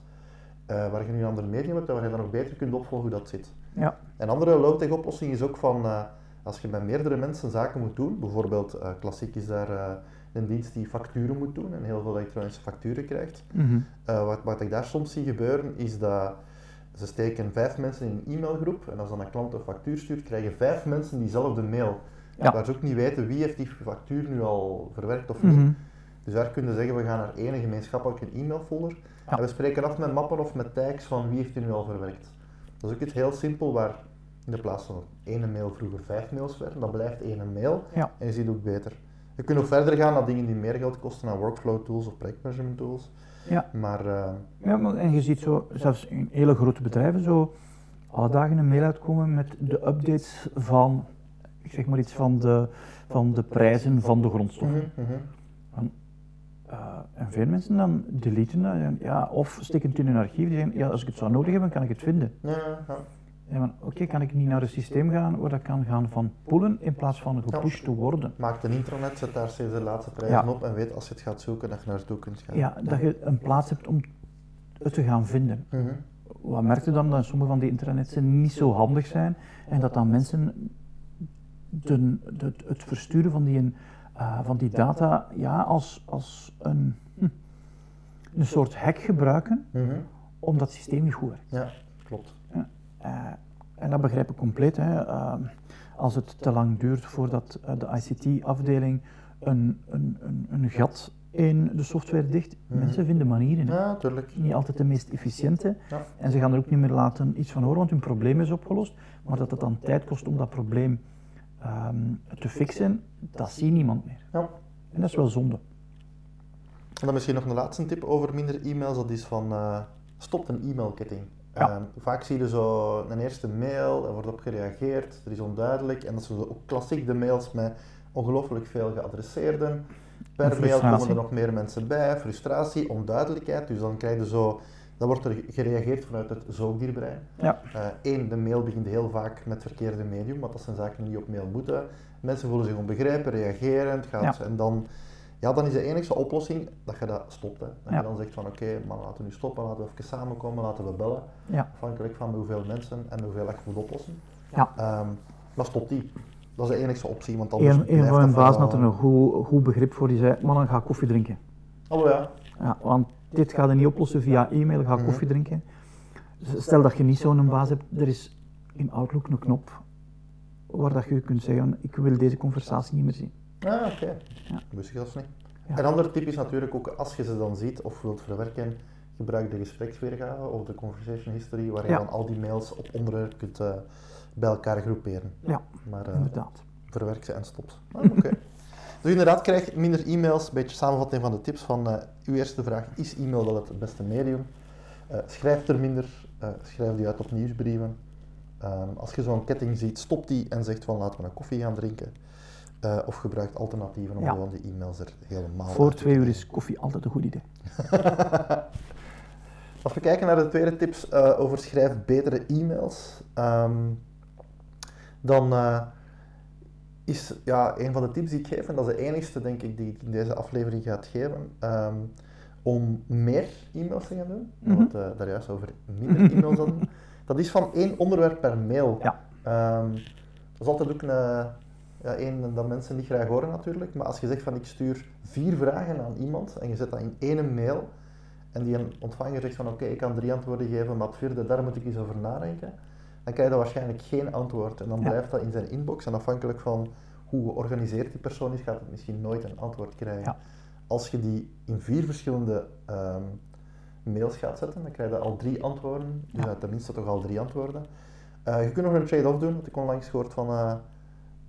Uh, waar je nu een ander medium hebt en waar je dan ook beter kunt opvolgen hoe dat zit. Ja. Een andere low-tech oplossing is ook van, uh, als je met meerdere mensen zaken moet doen, bijvoorbeeld uh, klassiek is daar een dienst die facturen moet doen en heel veel elektronische facturen krijgt. Mm -hmm. wat, wat ik daar soms zie gebeuren is dat ze steken vijf mensen in een e-mailgroep en als dan een klant een factuur stuurt, krijgen vijf mensen diezelfde mail. Ja. Waar ze ook niet weten wie heeft die factuur nu al verwerkt of Mm niet. -hmm. Dus daar kunnen zeggen, we gaan naar één gemeenschappelijke e-mailfolder Ja. en we spreken af met mappen of met tags van wie heeft die nu al verwerkt. Dat is ook iets heel simpel waar in de plaats van één mail vroeger vijf mails werden, dan blijft één mail Ja. en je ziet ook beter. Je kunt ook verder gaan naar dingen die meer geld kosten, naar workflow tools of projectmanagement tools. Ja. Maar uh, Ja, maar, en je ziet zo, zelfs in hele grote bedrijven, zo alle dagen een mail uitkomen met de updates van, ik zeg maar iets van de, van de prijzen van de grondstoffen. mhm, mhm. Uh, en veel mensen dan deleten dat, en ja, of steken het in hun archief, die zeggen, ja, als ik het zou nodig hebben, kan ik het vinden. ja, ja. Oké, kan ik niet naar een systeem gaan waar dat kan gaan van pullen in plaats van gepusht te worden. Maak een intranet, zet daar steeds de laatste prijzen Ja. op en weet als je het gaat zoeken dat je naartoe kunt gaan. Ja, dat je een plaats hebt om het te gaan vinden. Mhm. Wat merk je dan? Dat sommige van die intranetsen niet zo handig zijn en dat dan mensen de, de, het versturen van die, uh, van die data ja, als, als een, hm, een soort hack gebruiken Mhm. omdat het systeem niet goed werkt. Ja, klopt. Uh, en dat begrijp ik compleet. Hè. Uh, als het te lang duurt voordat uh, de ICT-afdeling een, een, een, een, gat in de software dicht, Mhm. mensen vinden manieren. Ja, natuurlijk. Niet altijd de meest efficiënte. Ja. En ze gaan er ook niet meer laten iets van horen, want hun probleem is opgelost. Maar dat het dan tijd kost om dat probleem um, te fixen, dat ziet niemand meer. Ja. En dat is wel zonde. En dan misschien nog een laatste tip over minder e-mails, dat is van uh, stop een e-mailketting. Ja. Um, vaak zie je zo een eerste mail, er wordt op gereageerd, er is onduidelijk en dat zijn ook klassiek de mails met ongelooflijk veel geadresseerden. Per mail komen er nog meer mensen bij, frustratie, onduidelijkheid, dus dan krijg je zo, dan wordt er gereageerd vanuit het zoogdierbrein. Ja. Eén, uh, de mail begint heel vaak met verkeerde medium, want dat zijn zaken die op mail moeten. Mensen voelen zich onbegrepen, reageren, het gaat, Ja. en dan ja, dan is de enige oplossing dat je dat stopt. Hè. Dat Ja. je dan zegt van oké, okay, maar laten we nu stoppen, laten we even samenkomen, laten we bellen. Ja. Afhankelijk van hoeveel mensen en hoeveel je moet oplossen. Ja. Um, maar stop die. Dat is de enige optie, want anders Een, een van mijn baas had er een goed, goed begrip voor. Die zei, mannen, ga koffie drinken. Oh ja. Ja, want dit gaat je niet oplossen via e-mail, ga Mhm. koffie drinken. Stel dat je niet zo'n baas hebt, er is in Outlook een knop waar dat je kunt zeggen, ik wil deze conversatie niet meer zien. Ah, oké. Ja. Wist ik zelfs niet. Ja. Een ander tip is natuurlijk ook, als je ze dan ziet of wilt verwerken, gebruik de gespreksweergave of de conversation history, waar je Ja. dan al die mails op onderwerp kunt eh, bij elkaar groeperen. Ja, Maar eh, inderdaad. verwerk ze en stop. ze. Ah, Oké. dus inderdaad, krijg minder e-mails. Een beetje samenvatting van de tips van eh, uw eerste vraag. Is e-mail wel het beste medium? Schrijf er minder. schrijf die uit op nieuwsbrieven. Ehm, als je zo'n ketting ziet, stop die en zegt van laten we een koffie gaan drinken. Eh, of gebruik alternatieven om Ja. gewoon die e-mails er helemaal Voor twee uur is koffie altijd een goed idee. Als we kijken naar de tweede tips eh, over schrijf betere e-mails, ehm, dan eh, is ja, een van de tips die ik geef, en dat is de enigste denk ik die ik in deze aflevering ga geven, ehm, om meer e-mails te gaan doen. Het eh, daar juist over minder e-mails hadden. Dat is van één onderwerp per mail. Ja. Ehm, dat is altijd ook een, ja, één dat mensen niet graag horen natuurlijk, maar als je zegt van ik stuur vier vragen aan iemand en je zet dat in één mail, en die ontvanger zegt van oké, ik kan drie antwoorden geven, maar het vierde, daar moet ik eens over nadenken, dan krijg je waarschijnlijk geen antwoord. En dan Ja. blijft dat in zijn inbox en afhankelijk van hoe georganiseerd die persoon is, gaat het misschien nooit een antwoord krijgen. Ja. Als je die in vier verschillende ehm, mails gaat zetten, dan krijg je al drie antwoorden. Dus Ja. tenminste toch al drie antwoorden. Eh, je kunt nog een trade-off doen, wat ik onlangs gehoord van eh,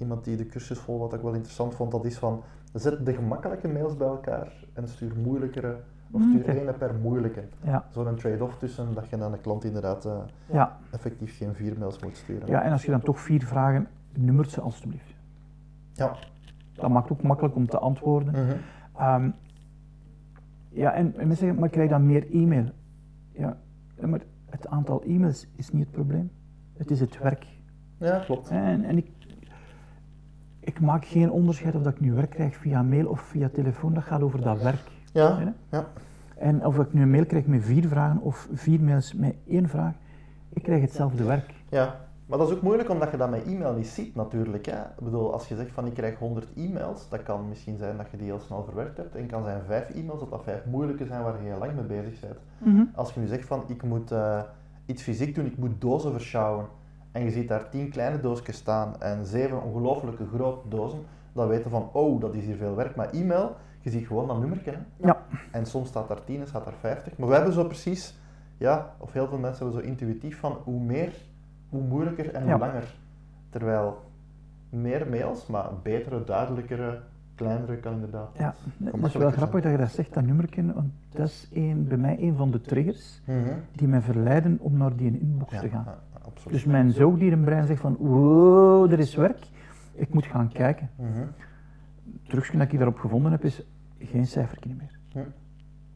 iemand die de cursus vol, wat ik wel interessant vond, dat is van zet de gemakkelijke mails bij elkaar en stuur moeilijkere, of stuur Oké. ene per moeilijke. Ja, Zo'n trade-off tussen dat je aan de klant inderdaad eh, ja. effectief geen vier mails moet sturen. ja, en als je dan toch vier vragen, nummert ze alstublieft. Ja. Dat maakt ook makkelijk om te antwoorden. Mhm. Ehm, ja, en, en mensen zeggen, maar krijg dan meer e-mail. Ja, maar het aantal e-mails is niet het probleem. Het is het werk. ja, klopt. En, en ik, ik maak geen onderscheid of dat ik nu werk krijg via mail of via telefoon. Dat gaat over dat werk. Ja, hè? ja. En of ik nu een mail krijg met vier vragen of vier mails met één vraag, ik krijg hetzelfde werk. Ja, maar dat is ook moeilijk omdat je dat met e-mail niet ziet natuurlijk. Hè. Ik bedoel, als je zegt van ik krijg 100 e-mails, dat kan misschien zijn dat je die heel snel verwerkt hebt. En kan zijn vijf e-mails, dat dat vijf moeilijke zijn waar je heel lang mee bezig bent. Als je nu zegt van ik moet eh, iets fysiek doen, ik moet dozen verschouwen. En je ziet daar tien kleine doosjes staan en zeven ongelooflijke grote dozen. Dan weten van, oh, dat is hier veel werk. Maar e-mail, je ziet gewoon dat nummerken. hè. Ja. En soms staat daar 10 en staat daar 50. Maar we hebben zo precies, ja, of heel veel mensen hebben zo intuïtief van hoe meer, hoe moeilijker en Ja. hoe langer. Terwijl meer mails, maar betere, duidelijkere, kleinere kan inderdaad. Ja, het is wel grappig dat je dat zegt, dat nummerken, want dat is een, bij mij een van de triggers Mhm. die mij verleiden om naar die inbox Ja, te gaan. Absoluut. Dus mijn zoogdierenbrein zegt van, wow, er is werk, ik moet gaan kijken. Mhm. Het trucje dat ik daarop gevonden heb is geen cijfertje meer.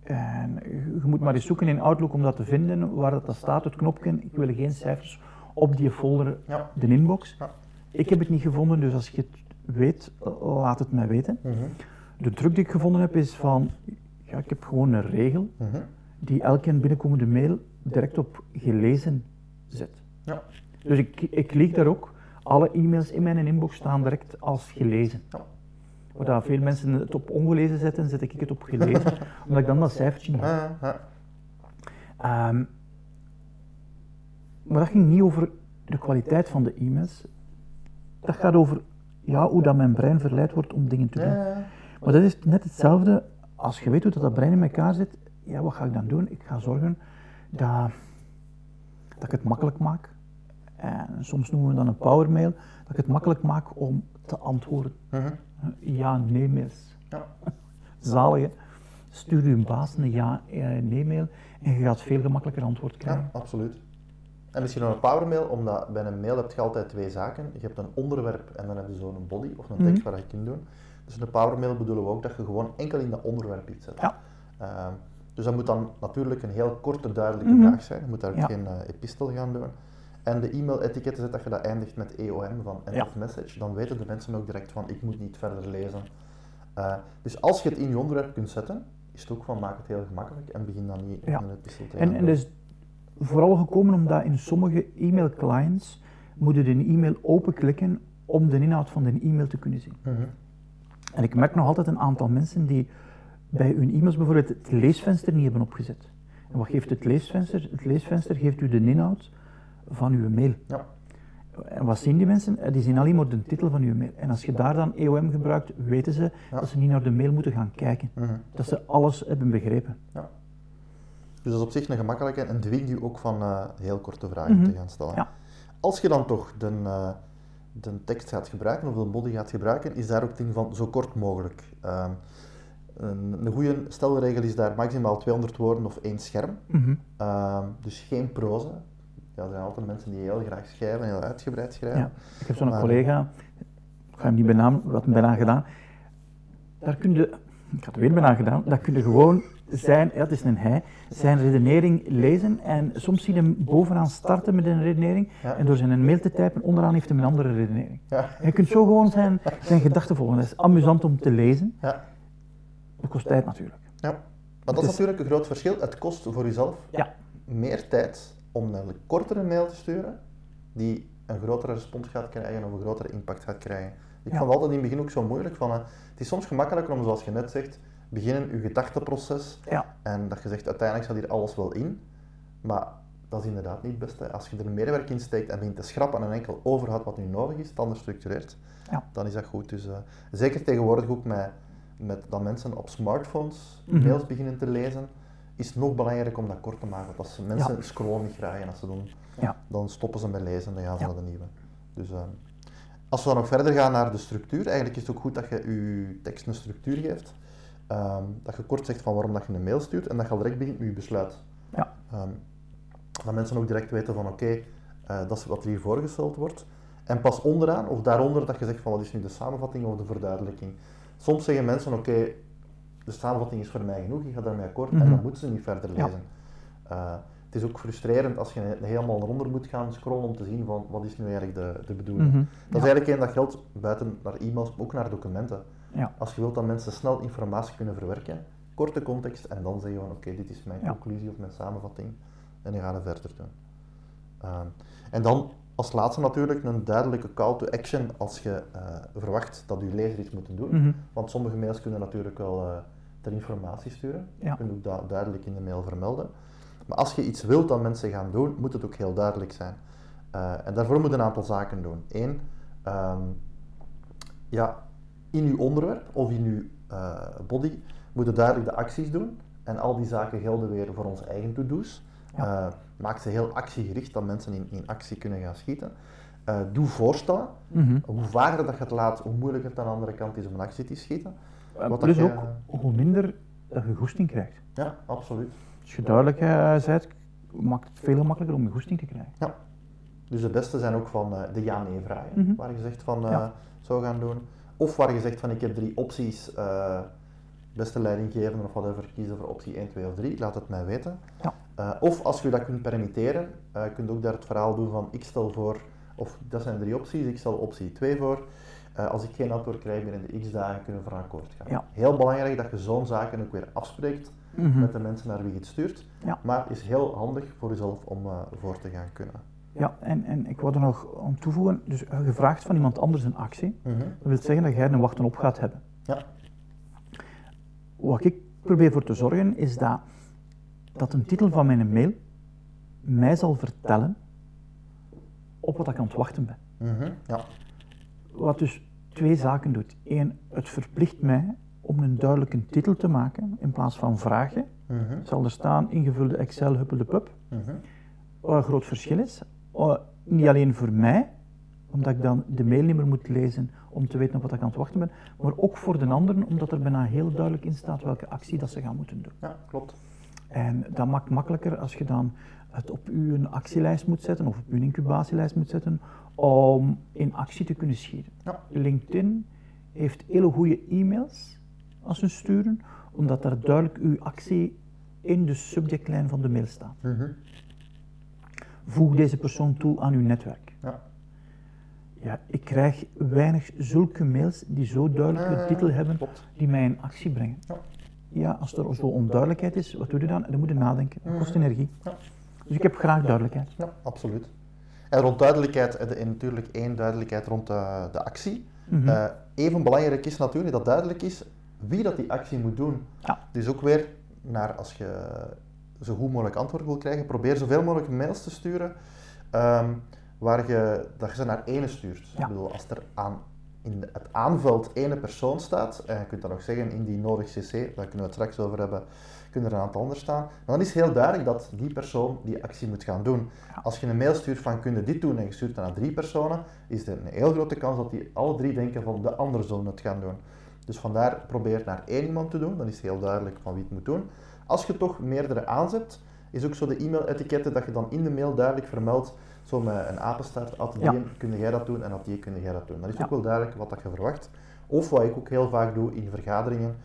En je moet maar eens zoeken in Outlook om dat te vinden, waar dat, dat staat, het knopje, ik wil geen cijfers op die folder, Ja. de inbox. Ja. Ik heb het niet gevonden, dus als je het weet, laat het mij weten. Mhm. De truc die ik gevonden heb is van, ja, ik heb gewoon een regel Mhm. die elke binnenkomende mail direct op gelezen zet. Ja. Dus ik, ik klik daar ook, alle e-mails in mijn inbox staan direct als gelezen. Ja. Waar veel mensen het op ongelezen zetten, zet ik het op gelezen, omdat ik dan dat cijfertje heb. Ehm, maar dat ging niet over de kwaliteit van de e-mails. Dat gaat over ja, hoe dat mijn brein verleid wordt om dingen te doen. Maar dat is net hetzelfde als je weet hoe dat, dat brein in elkaar zit. Ja, wat ga ik dan doen? Ik ga zorgen dat, dat ik het makkelijk maak. En soms noemen we dan een powermail. Dat ik het makkelijk maak om te antwoorden. Mhm. Ja, nee mails. Ja. Zalig hè? Stuur uw baas een ja, eh, nee mail en je gaat veel gemakkelijker antwoord krijgen. Ja, absoluut. En misschien nog een powermail, omdat bij een mail heb je altijd twee zaken. Je hebt een onderwerp en dan heb je zo'n body of een tekst Mhm. waar je kunt doen. Dus in een powermail bedoelen we ook dat je gewoon enkel in dat onderwerp iets zet. Ja. Ehm, dus dat moet dan natuurlijk een heel korte, duidelijke Mhm. vraag zijn. Je moet daar Ja. geen eh, epistel gaan doen. En de e-mail-etiketten zet dat je dat eindigt met EOM van end Ja. of message. Dan weten de mensen ook direct van ik moet niet verder lezen. Eh, dus als je het in je onderwerp kunt zetten, is het ook van maak het heel gemakkelijk en begin dan niet Ja. in een epistel te En, is vooral gekomen omdat in sommige e-mail clients moet je een e-mail openklikken om de inhoud van de e-mail te kunnen zien. Mhm. En ik merk nog altijd een aantal mensen die bij hun e-mails bijvoorbeeld het leesvenster niet hebben opgezet. En wat geeft het leesvenster? Het leesvenster geeft u de inhoud van uw mail. Ja. En wat zien die mensen? Eh, Die zien alleen maar de titel van uw mail. En als je daar dan EOM gebruikt, weten ze Ja. dat ze niet naar de mail moeten gaan kijken. Mhm. Dat ze alles hebben begrepen. Ja. Dus dat is op zich een gemakkelijke en dwingt u ook van eh, heel korte vragen Mhm. te gaan stellen. Ja. Als je dan toch de, eh, de tekst gaat gebruiken of de body gaat gebruiken, is daar ook het ding van zo kort mogelijk. Ehm, een, een goede stelregel is daar maximaal 200 woorden of één scherm. Mhm. Ehm, dus geen proza. Ja, er zijn altijd mensen die heel graag schrijven, heel uitgebreid schrijven. Ja. Ik heb zo'n Maar- collega, ik ga hem niet benamen, wat hem bijna gedaan. Daar kun je, ik had het weer bijna gedaan, dat kun je gewoon zijn, ja, het is een hij, zijn redenering lezen en soms zie je hem bovenaan starten met een redenering Ja. en door zijn mail te typen, onderaan heeft hij een andere redenering. Ja. Je kunt zo gewoon zijn, zijn gedachten volgen. Dat is amusant om te lezen. Ja. Dat kost tijd natuurlijk. Ja. Maar dat is is- natuurlijk een groot verschil. Het kost voor jezelf Ja. meer tijd om een kortere mail te sturen, die een grotere respons gaat krijgen of een grotere impact gaat krijgen. Ik Ja. vond altijd in het begin ook zo moeilijk van, eh, het is soms gemakkelijker om, zoals je net zegt, beginnen je gedachteproces Ja. en dat je zegt, uiteindelijk staat hier alles wel in, maar dat is inderdaad niet het beste. Als je er meer werk in steekt en begint te schrappen en enkel overhoudt wat nu nodig is, dan structureert, Ja. dan is dat goed. Dus, eh, zeker tegenwoordig ook met, met dat mensen op smartphones Mhm. mails beginnen te lezen, is het nog belangrijker om dat kort te maken. Want als mensen Ja. scrollen niet graag en als ze doen, Ja. dan stoppen ze met lezen en dan gaan ze Ja. naar de nieuwe. Dus eh, als we dan nog verder gaan naar de structuur, eigenlijk is het ook goed dat je je tekst een structuur geeft. Ehm, dat je kort zegt van waarom dat je een mail stuurt en dat je al direct begint met je besluit. Ja. Ehm, dat mensen ook direct weten van oké, eh, dat is wat er hier voorgesteld wordt. En pas onderaan of daaronder dat je zegt van wat is nu de samenvatting of de verduidelijking. Soms zeggen mensen oké, de samenvatting is voor mij genoeg, ik ga daarmee akkoord en Mhm. dan moeten ze niet verder lezen. Eh, het is ook frustrerend als je helemaal eronder moet gaan scrollen om te zien van wat is nu eigenlijk de, de bedoeling. Mhm. Dat is eigenlijk één dat geldt buiten naar e-mails, maar ook naar documenten. Ja. Als je wilt dat mensen snel informatie kunnen verwerken, korte context en dan zeggen van oké, dit is mijn conclusie of mijn samenvatting en dan gaan we verder doen. Ehm, en dan als laatste natuurlijk een duidelijke call to action als je eh, verwacht dat je lezer iets moet doen. Mhm. Want sommige mails kunnen natuurlijk wel eh, ter informatie sturen. Ja. Je kunt ook da- duidelijk in de mail vermelden. Maar als je iets wilt dat mensen gaan doen, moet het ook heel duidelijk zijn. Eh, en daarvoor moet je een aantal zaken doen. Eén, ehm, ja, in uw onderwerp of in uw eh, body moet je duidelijk de acties doen. En al die zaken gelden weer voor onze eigen to-do's. Ja. Eh, maak ze heel actiegericht, dat mensen in, in actie kunnen gaan schieten. Doe voorstellen. Mhm. Hoe vager dat je het laat, hoe moeilijker het aan de andere kant is om een actie te schieten. Eh, Wat Plus dat je- ook, hoe minder dat je goesting krijgt. Ja, absoluut. Als je duidelijk eh, bent, maakt het veel gemakkelijker om je goesting te krijgen. Ja. Dus de beste zijn ook van eh, de ja-nee vragen, Mhm. waar je zegt van eh, Ja. zo gaan doen. Of waar je zegt van ik heb drie opties, eh, beste leidinggevende of whatever, kiezen voor optie 1, 2 of 3, laat het mij weten. Ja. Eh, of als je dat kunt permitteren, eh kun je ook daar het verhaal doen van ik stel voor, of dat zijn drie opties, ik stel optie 2 voor. Eh, als ik geen antwoord krijg binnen de x dagen, kunnen we van akkoord gaan. Ja. Heel belangrijk dat je zo'n zaken ook weer afspreekt Mhm. met de mensen naar wie je het stuurt. Ja. Maar is heel handig voor jezelf om eh, voor te gaan kunnen. Ja, en, en ik wou er nog aan toevoegen, dus je vraagt van iemand anders een actie, Mhm. dat wil zeggen dat jij een wachten op gaat hebben. Ja. Wat ik probeer voor te zorgen is dat, dat een titel van mijn mail mij zal vertellen op wat ik aan het wachten ben. Mhm. Ja. Wat dus twee zaken doet. Eén, het verplicht mij om een duidelijke titel te maken in plaats van vragen. Mhm. Zal er staan ingevulde Excel huppelde pup. Mhm. Wat een groot verschil is, eh, niet alleen voor mij, omdat ik dan de mail niet meer moet lezen om te weten op wat ik aan het wachten ben, maar ook voor de anderen, omdat er bijna heel duidelijk in staat welke actie dat ze gaan moeten doen. Ja, klopt. En dat maakt makkelijker als je dan het op uw actielijst moet zetten of op uw incubatielijst moet zetten om in actie te kunnen schieten. Ja. LinkedIn heeft hele goede e-mails als ze sturen, omdat daar duidelijk uw actie in de subjectlijn van de mail staat. Mhm. Voeg deze persoon toe aan uw netwerk. Ja. Ja, ik krijg weinig zulke mails die zo duidelijk een Eh, titel hebben die mij in actie brengen. Ja. Ja, als er zo onduidelijkheid is, wat doe je dan? Dan moet je nadenken. Dat kost Mhm. energie. Ja. Dus ik heb graag duidelijkheid. Ja, absoluut. En rond duidelijkheid, en, natuurlijk één duidelijkheid rond de, de actie. Mhm. Eh, even belangrijk is natuurlijk dat duidelijk is wie dat die actie moet doen. Ja. Dus ook weer naar als je zo goed mogelijk antwoord wil krijgen, probeer zoveel mogelijk mails te sturen ehm, waar je, dat je ze naar ene stuurt. Ja. Ik bedoel, als er aan, in het aanveld ene persoon staat, en je kunt dan nog zeggen in die nodig cc, daar kunnen we het straks over hebben, kunnen er een aantal anders staan, maar dan is heel duidelijk dat die persoon die actie moet gaan doen. Als je een mail stuurt van kun je dit doen en je stuurt dat naar drie personen, is er een heel grote kans dat die alle drie denken van de ander zullen het gaan doen. Dus vandaar probeer naar één iemand te doen, dan is het heel duidelijk van wie het moet doen. Als je toch meerdere aanzet, is ook zo de e-mail-etiketten dat je dan in de mail duidelijk vermeldt, zo met een apenstaart, at die Ja. kun jij dat doen en at die kun jij dat doen. Dan is Ja. ook wel duidelijk wat dat je verwacht. Of wat ik ook heel vaak doe in vergaderingen,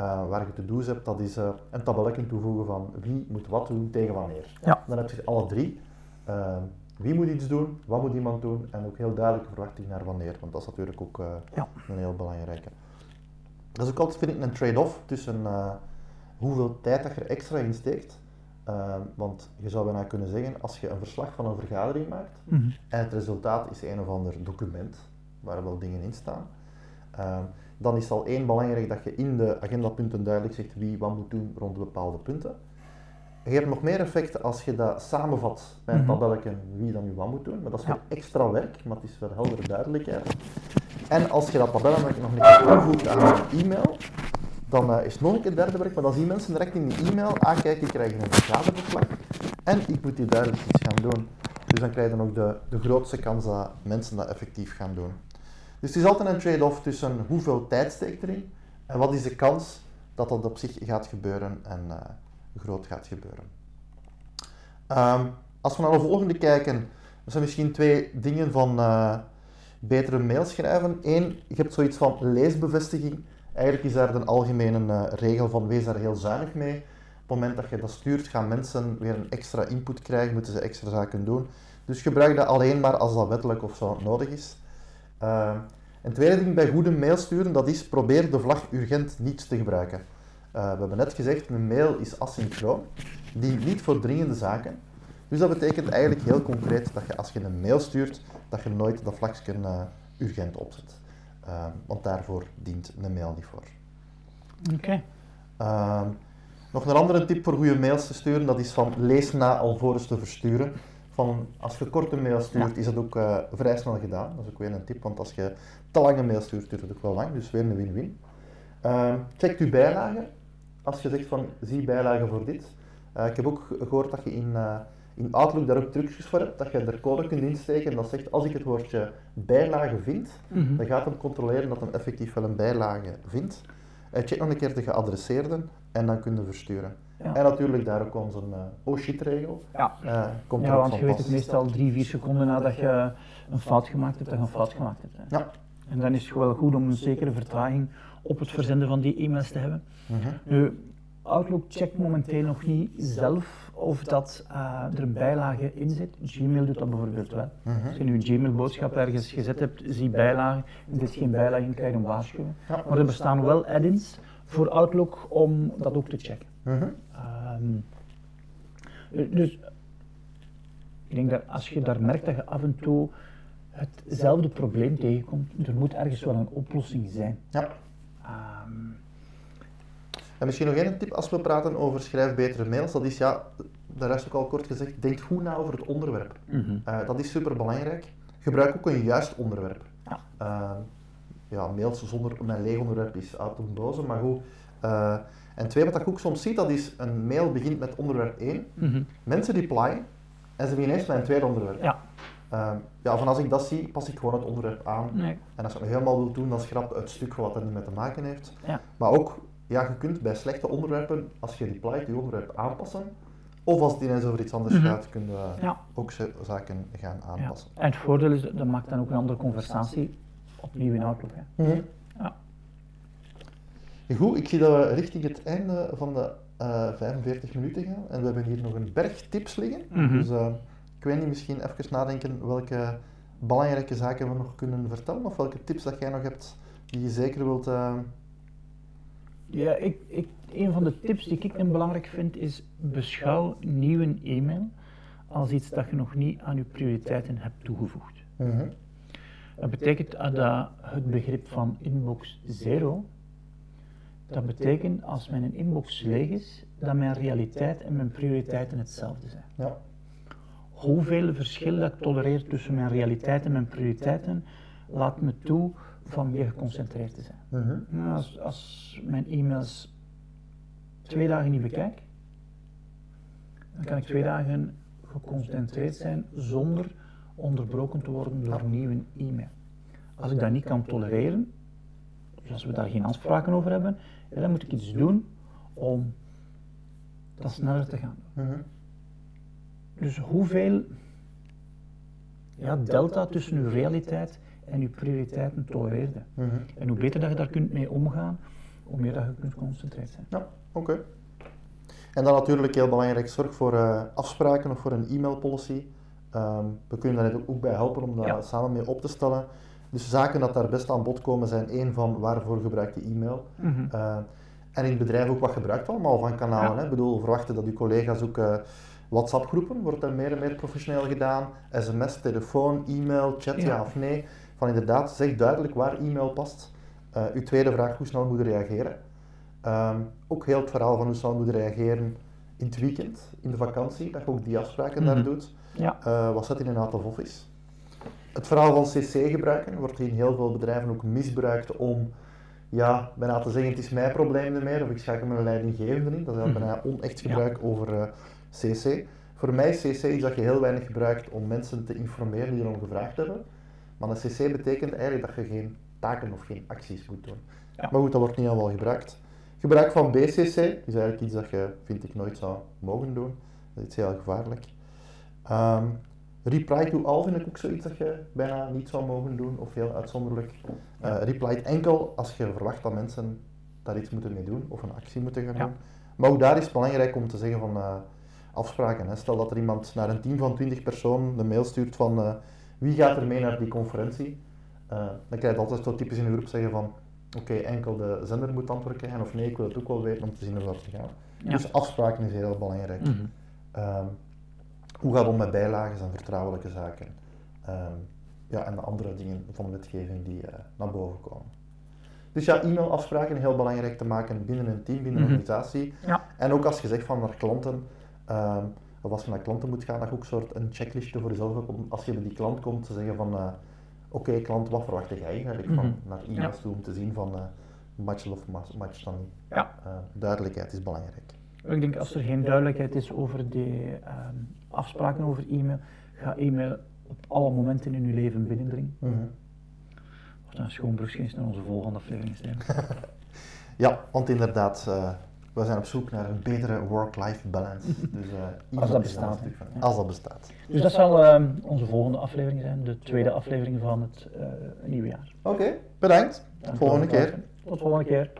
eh, waar je to-do's hebt, dat is eh, een tabelletje toevoegen van wie moet wat doen tegen wanneer. Ja. Dan heb je alle drie. Eh, wie moet iets doen, wat moet iemand doen en ook heel duidelijke verwachting naar wanneer, want dat is natuurlijk ook eh, Ja. een heel belangrijke. Dat is ook altijd, vind ik, een trade-off tussen eh, hoeveel tijd dat je er extra in steekt. Want je zou bijna kunnen zeggen, als je een verslag van een vergadering maakt, Mhm. en het resultaat is een of ander document waar wel dingen in staan. Dan is het al één belangrijk dat je in de agendapunten duidelijk zegt wie wat moet doen rond bepaalde punten. Je hebt nog meer effect als je dat samenvat bij een Mhm. tabelletje wie dan nu wat moet doen, maar dat is Ja. weer extra werk, maar het is wel heldere duidelijkheid. En als je dat tabelletje nog keer toevoegt aan een e-mail, dan eh, is het nog een keer derde werk, maar dan zien mensen direct in die e-mail, ah kijk, ik krijg een vergaderverslag en ik moet hier duidelijk iets gaan doen. Dus dan krijg je ook de, de grootste kans dat mensen dat effectief gaan doen. Dus het is altijd een trade-off tussen hoeveel tijd steekt erin en wat is de kans dat dat op zich gaat gebeuren en eh, groot gaat gebeuren. Ehm, als we naar de volgende kijken, er zijn misschien twee dingen van eh, betere mail schrijven. Eén, je hebt zoiets van leesbevestiging. Eigenlijk is daar een algemene eh, regel van wees daar heel zuinig mee. Op het moment dat je dat stuurt, gaan mensen weer een extra input krijgen, moeten ze extra zaken doen. Dus gebruik dat alleen maar als dat wettelijk of zo nodig is. Uh, een tweede ding bij goede mail sturen, dat is probeer de vlag urgent niet te gebruiken. Uh, we hebben net gezegd, een mail is asynchroon, die niet voor dringende zaken. Dus dat betekent eigenlijk heel concreet dat je als je een mail stuurt, dat je nooit dat vlagje uh, urgent opzet. Uh, want daarvoor dient een mail niet voor. Oké. Okay. nog een andere tip voor goede mails te sturen, dat is van lees na alvorens te versturen. Van, als je korte mail stuurt, is dat ook uh, vrij snel gedaan. Dat is ook weer een tip, want als je te lange mail stuurt, duurt het ook wel lang. Dus weer een win-win. Uh, check je bijlagen. Als je zegt van, zie bijlagen voor dit. Uh, ik heb ook gehoord dat je in, uh, in Outlook daar ook trucjes voor hebt, dat je er code kunt insteken en dat zegt, als ik het woordje bijlage vind, mm -hmm. dan gaat hem controleren dat hem effectief wel een bijlage vindt. Check nog een keer de geadresseerden en dan kun je versturen. Ja. En natuurlijk daar ook onze uh, oh shit regel. Ja, uh, komt ja want je weet het meestal drie, vier seconden nadat je een fout gemaakt hebt, dat je een fout gemaakt hebt. Hè. Ja. En dan is het wel goed om een zekere vertraging op het verzenden van die e-mails te hebben. -hmm. Nu, Outlook checkt momenteel nog niet zelf of dat uh, er een bijlage in zit. Gmail doet dat bijvoorbeeld wel. -hmm. Als je nu een Gmail-boodschap ergens gezet hebt, zie bijlagen, en er is geen bijlage in, krijg je een waarschuwing. Ja. Maar er bestaan wel add-ins voor Outlook om dat ook te checken. -hmm. um, dus ik denk dat als je daar merkt dat je af en toe hetzelfde probleem tegenkomt, er moet ergens wel een oplossing zijn. Ja. Um, en misschien nog één tip als we praten over schrijf betere mails. Dat is ja, daar is ook al kort gezegd, denk goed na over het onderwerp. -hmm. uh, dat is super belangrijk. Gebruik ook een juist onderwerp. Ja. Uh, ja, mails zonder een leeg onderwerp is uit een boze, maar goed. Uh, en twee, wat ik ook soms zie, dat is een mail begint met onderwerp 1. Mm -hmm. Mensen replyen en ze beginnen eerst met een tweede onderwerp. Ja. Uh, ja, van als ik dat zie, pas ik gewoon het onderwerp aan. Nee. En als je het helemaal wil doen, dan schrap het stuk wat er niet mee te maken heeft. Ja. Maar ook, ja, je kunt bij slechte onderwerpen, als je replyt, je onderwerp aanpassen. Of als het ineens over iets anders Mhm. gaat, kun je Ja. ook zaken gaan Ja. aanpassen. En het voordeel is, dat maakt dan ook een andere conversatie opnieuw in Outlook. Hè. Mhm. Ja. Goed, ik zie dat we richting het einde van de eh 45 minuten gaan. En we hebben hier nog een berg tips liggen. Mhm. Dus eh, ik weet niet, misschien even nadenken welke belangrijke zaken we nog kunnen vertellen. Of welke tips dat jij nog hebt die je zeker wilt... eh, Ja, ik, ik, een van de tips die ik belangrijk vind is beschouw nieuwe e-mail als iets dat je nog niet aan je prioriteiten hebt toegevoegd. Mhm. Dat betekent dat het begrip van inbox zero, dat betekent als mijn inbox leeg is, dat mijn realiteit en mijn prioriteiten hetzelfde zijn. Ja. Hoeveel verschil dat ik tolereer tussen mijn realiteit en mijn prioriteiten, laat me toe van meer geconcentreerd te zijn. Mhm. Nou, als, als mijn e-mails twee dagen niet bekijk, dan kan ik twee dagen geconcentreerd zijn zonder onderbroken te worden door een nieuwe e-mail. Als ik dat niet kan tolereren, dus als we daar geen afspraken over hebben, ja, dan moet ik iets doen om dat sneller te gaan doen. Mhm. Dus hoeveel ja, delta tussen uw realiteit en uw prioriteiten tolereerde. Mhm. En hoe beter dat je daar kunt mee omgaan, hoe meer dat je kunt geconcentreerd zijn. Ja, oké. En dan natuurlijk heel belangrijk, zorg voor eh, afspraken of voor een e-mail policy. Ehm, we kunnen daar ook bij helpen om daar Ja. samen mee op te stellen. Dus zaken dat daar best aan bod komen zijn één van waarvoor gebruik je e-mail. Mhm. Eh, en in het bedrijf ook wat gebruikt allemaal van kanalen. Ja. Hè? Ik bedoel, verwachten dat uw collega's ook eh, WhatsApp-groepen, wordt daar meer en meer professioneel gedaan. SMS, telefoon, e-mail, chat, ja. Ja. of nee. Van inderdaad, zeg duidelijk waar e-mail past. Eh, uw tweede vraag, hoe snel moet je reageren? Ehm, ook heel het verhaal van hoe snel moet je reageren in het weekend, in de vakantie, dat je ook die afspraken daar Mhm. doet. Ja. Eh, wat zet in een out of office? Het verhaal van CC gebruiken wordt in heel veel bedrijven ook misbruikt om ja, bijna te zeggen het is mijn probleem niet meer of ik schakel mijn leidinggevende in. Dat is eigenlijk bijna onecht gebruik over eh, CC. Voor mij is CC iets dat je heel weinig gebruikt om mensen te informeren die erom gevraagd hebben. Maar een CC betekent eigenlijk dat je geen taken of geen acties moet doen. Ja. Maar goed, dat wordt niet allemaal gebruikt. Gebruik van BCC is eigenlijk iets dat je, vind ik, nooit zou mogen doen. Dat is heel gevaarlijk. Ehm, reply to all vind ik ook zoiets dat je bijna niet zou mogen doen, of heel uitzonderlijk. Eh reply enkel als je verwacht dat mensen daar iets moeten mee doen, of een actie moeten gaan doen. Maar ook daar is het belangrijk om te zeggen van eh, afspraken. Hè. Stel dat er iemand naar een team van 20 personen de mail stuurt van eh, wie gaat er mee naar die conferentie, dan krijg je altijd zo typisch in de groep zeggen van oké, enkel de zender moet antwoord krijgen, of nee, ik wil het ook wel weten om te zien hoe dat gaat. Ja. Dus afspraken is heel belangrijk. Mhm. Ehm, hoe gaat het om met bijlagen en vertrouwelijke zaken? Ehm, ja, en de andere dingen van de wetgeving die eh, naar boven komen. Dus ja, e-mailafspraken heel belangrijk te maken binnen een team, binnen een Mhm. organisatie. Ja. En ook als je zegt van naar klanten, ehm, of als je naar klanten moet gaan, dat je ook soort een checklistje voor jezelf hebt om als je bij die klant komt te zeggen van, eh, oké klant, wat verwacht jij eigenlijk van Mhm. naar e-mails toe om te zien van eh match of match, match dan niet. Ja. Eh, duidelijkheid is belangrijk. Ik denk als er geen duidelijkheid is over de ehm, afspraken over e-mail, ga e-mail op alle momenten in uw leven binnendringen. Mhm. Wat een schoon brugje naar onze volgende aflevering is. Ja, want inderdaad, eh, we zijn op zoek naar een betere work-life balance. Dus, eh, e-mail dat bestaat. Ja. Als dat bestaat. Dus dat zal ehm, onze volgende aflevering zijn, de tweede aflevering van het eh, nieuwe jaar. Oké, bedankt. Tot volgende keer. Tot volgende keer.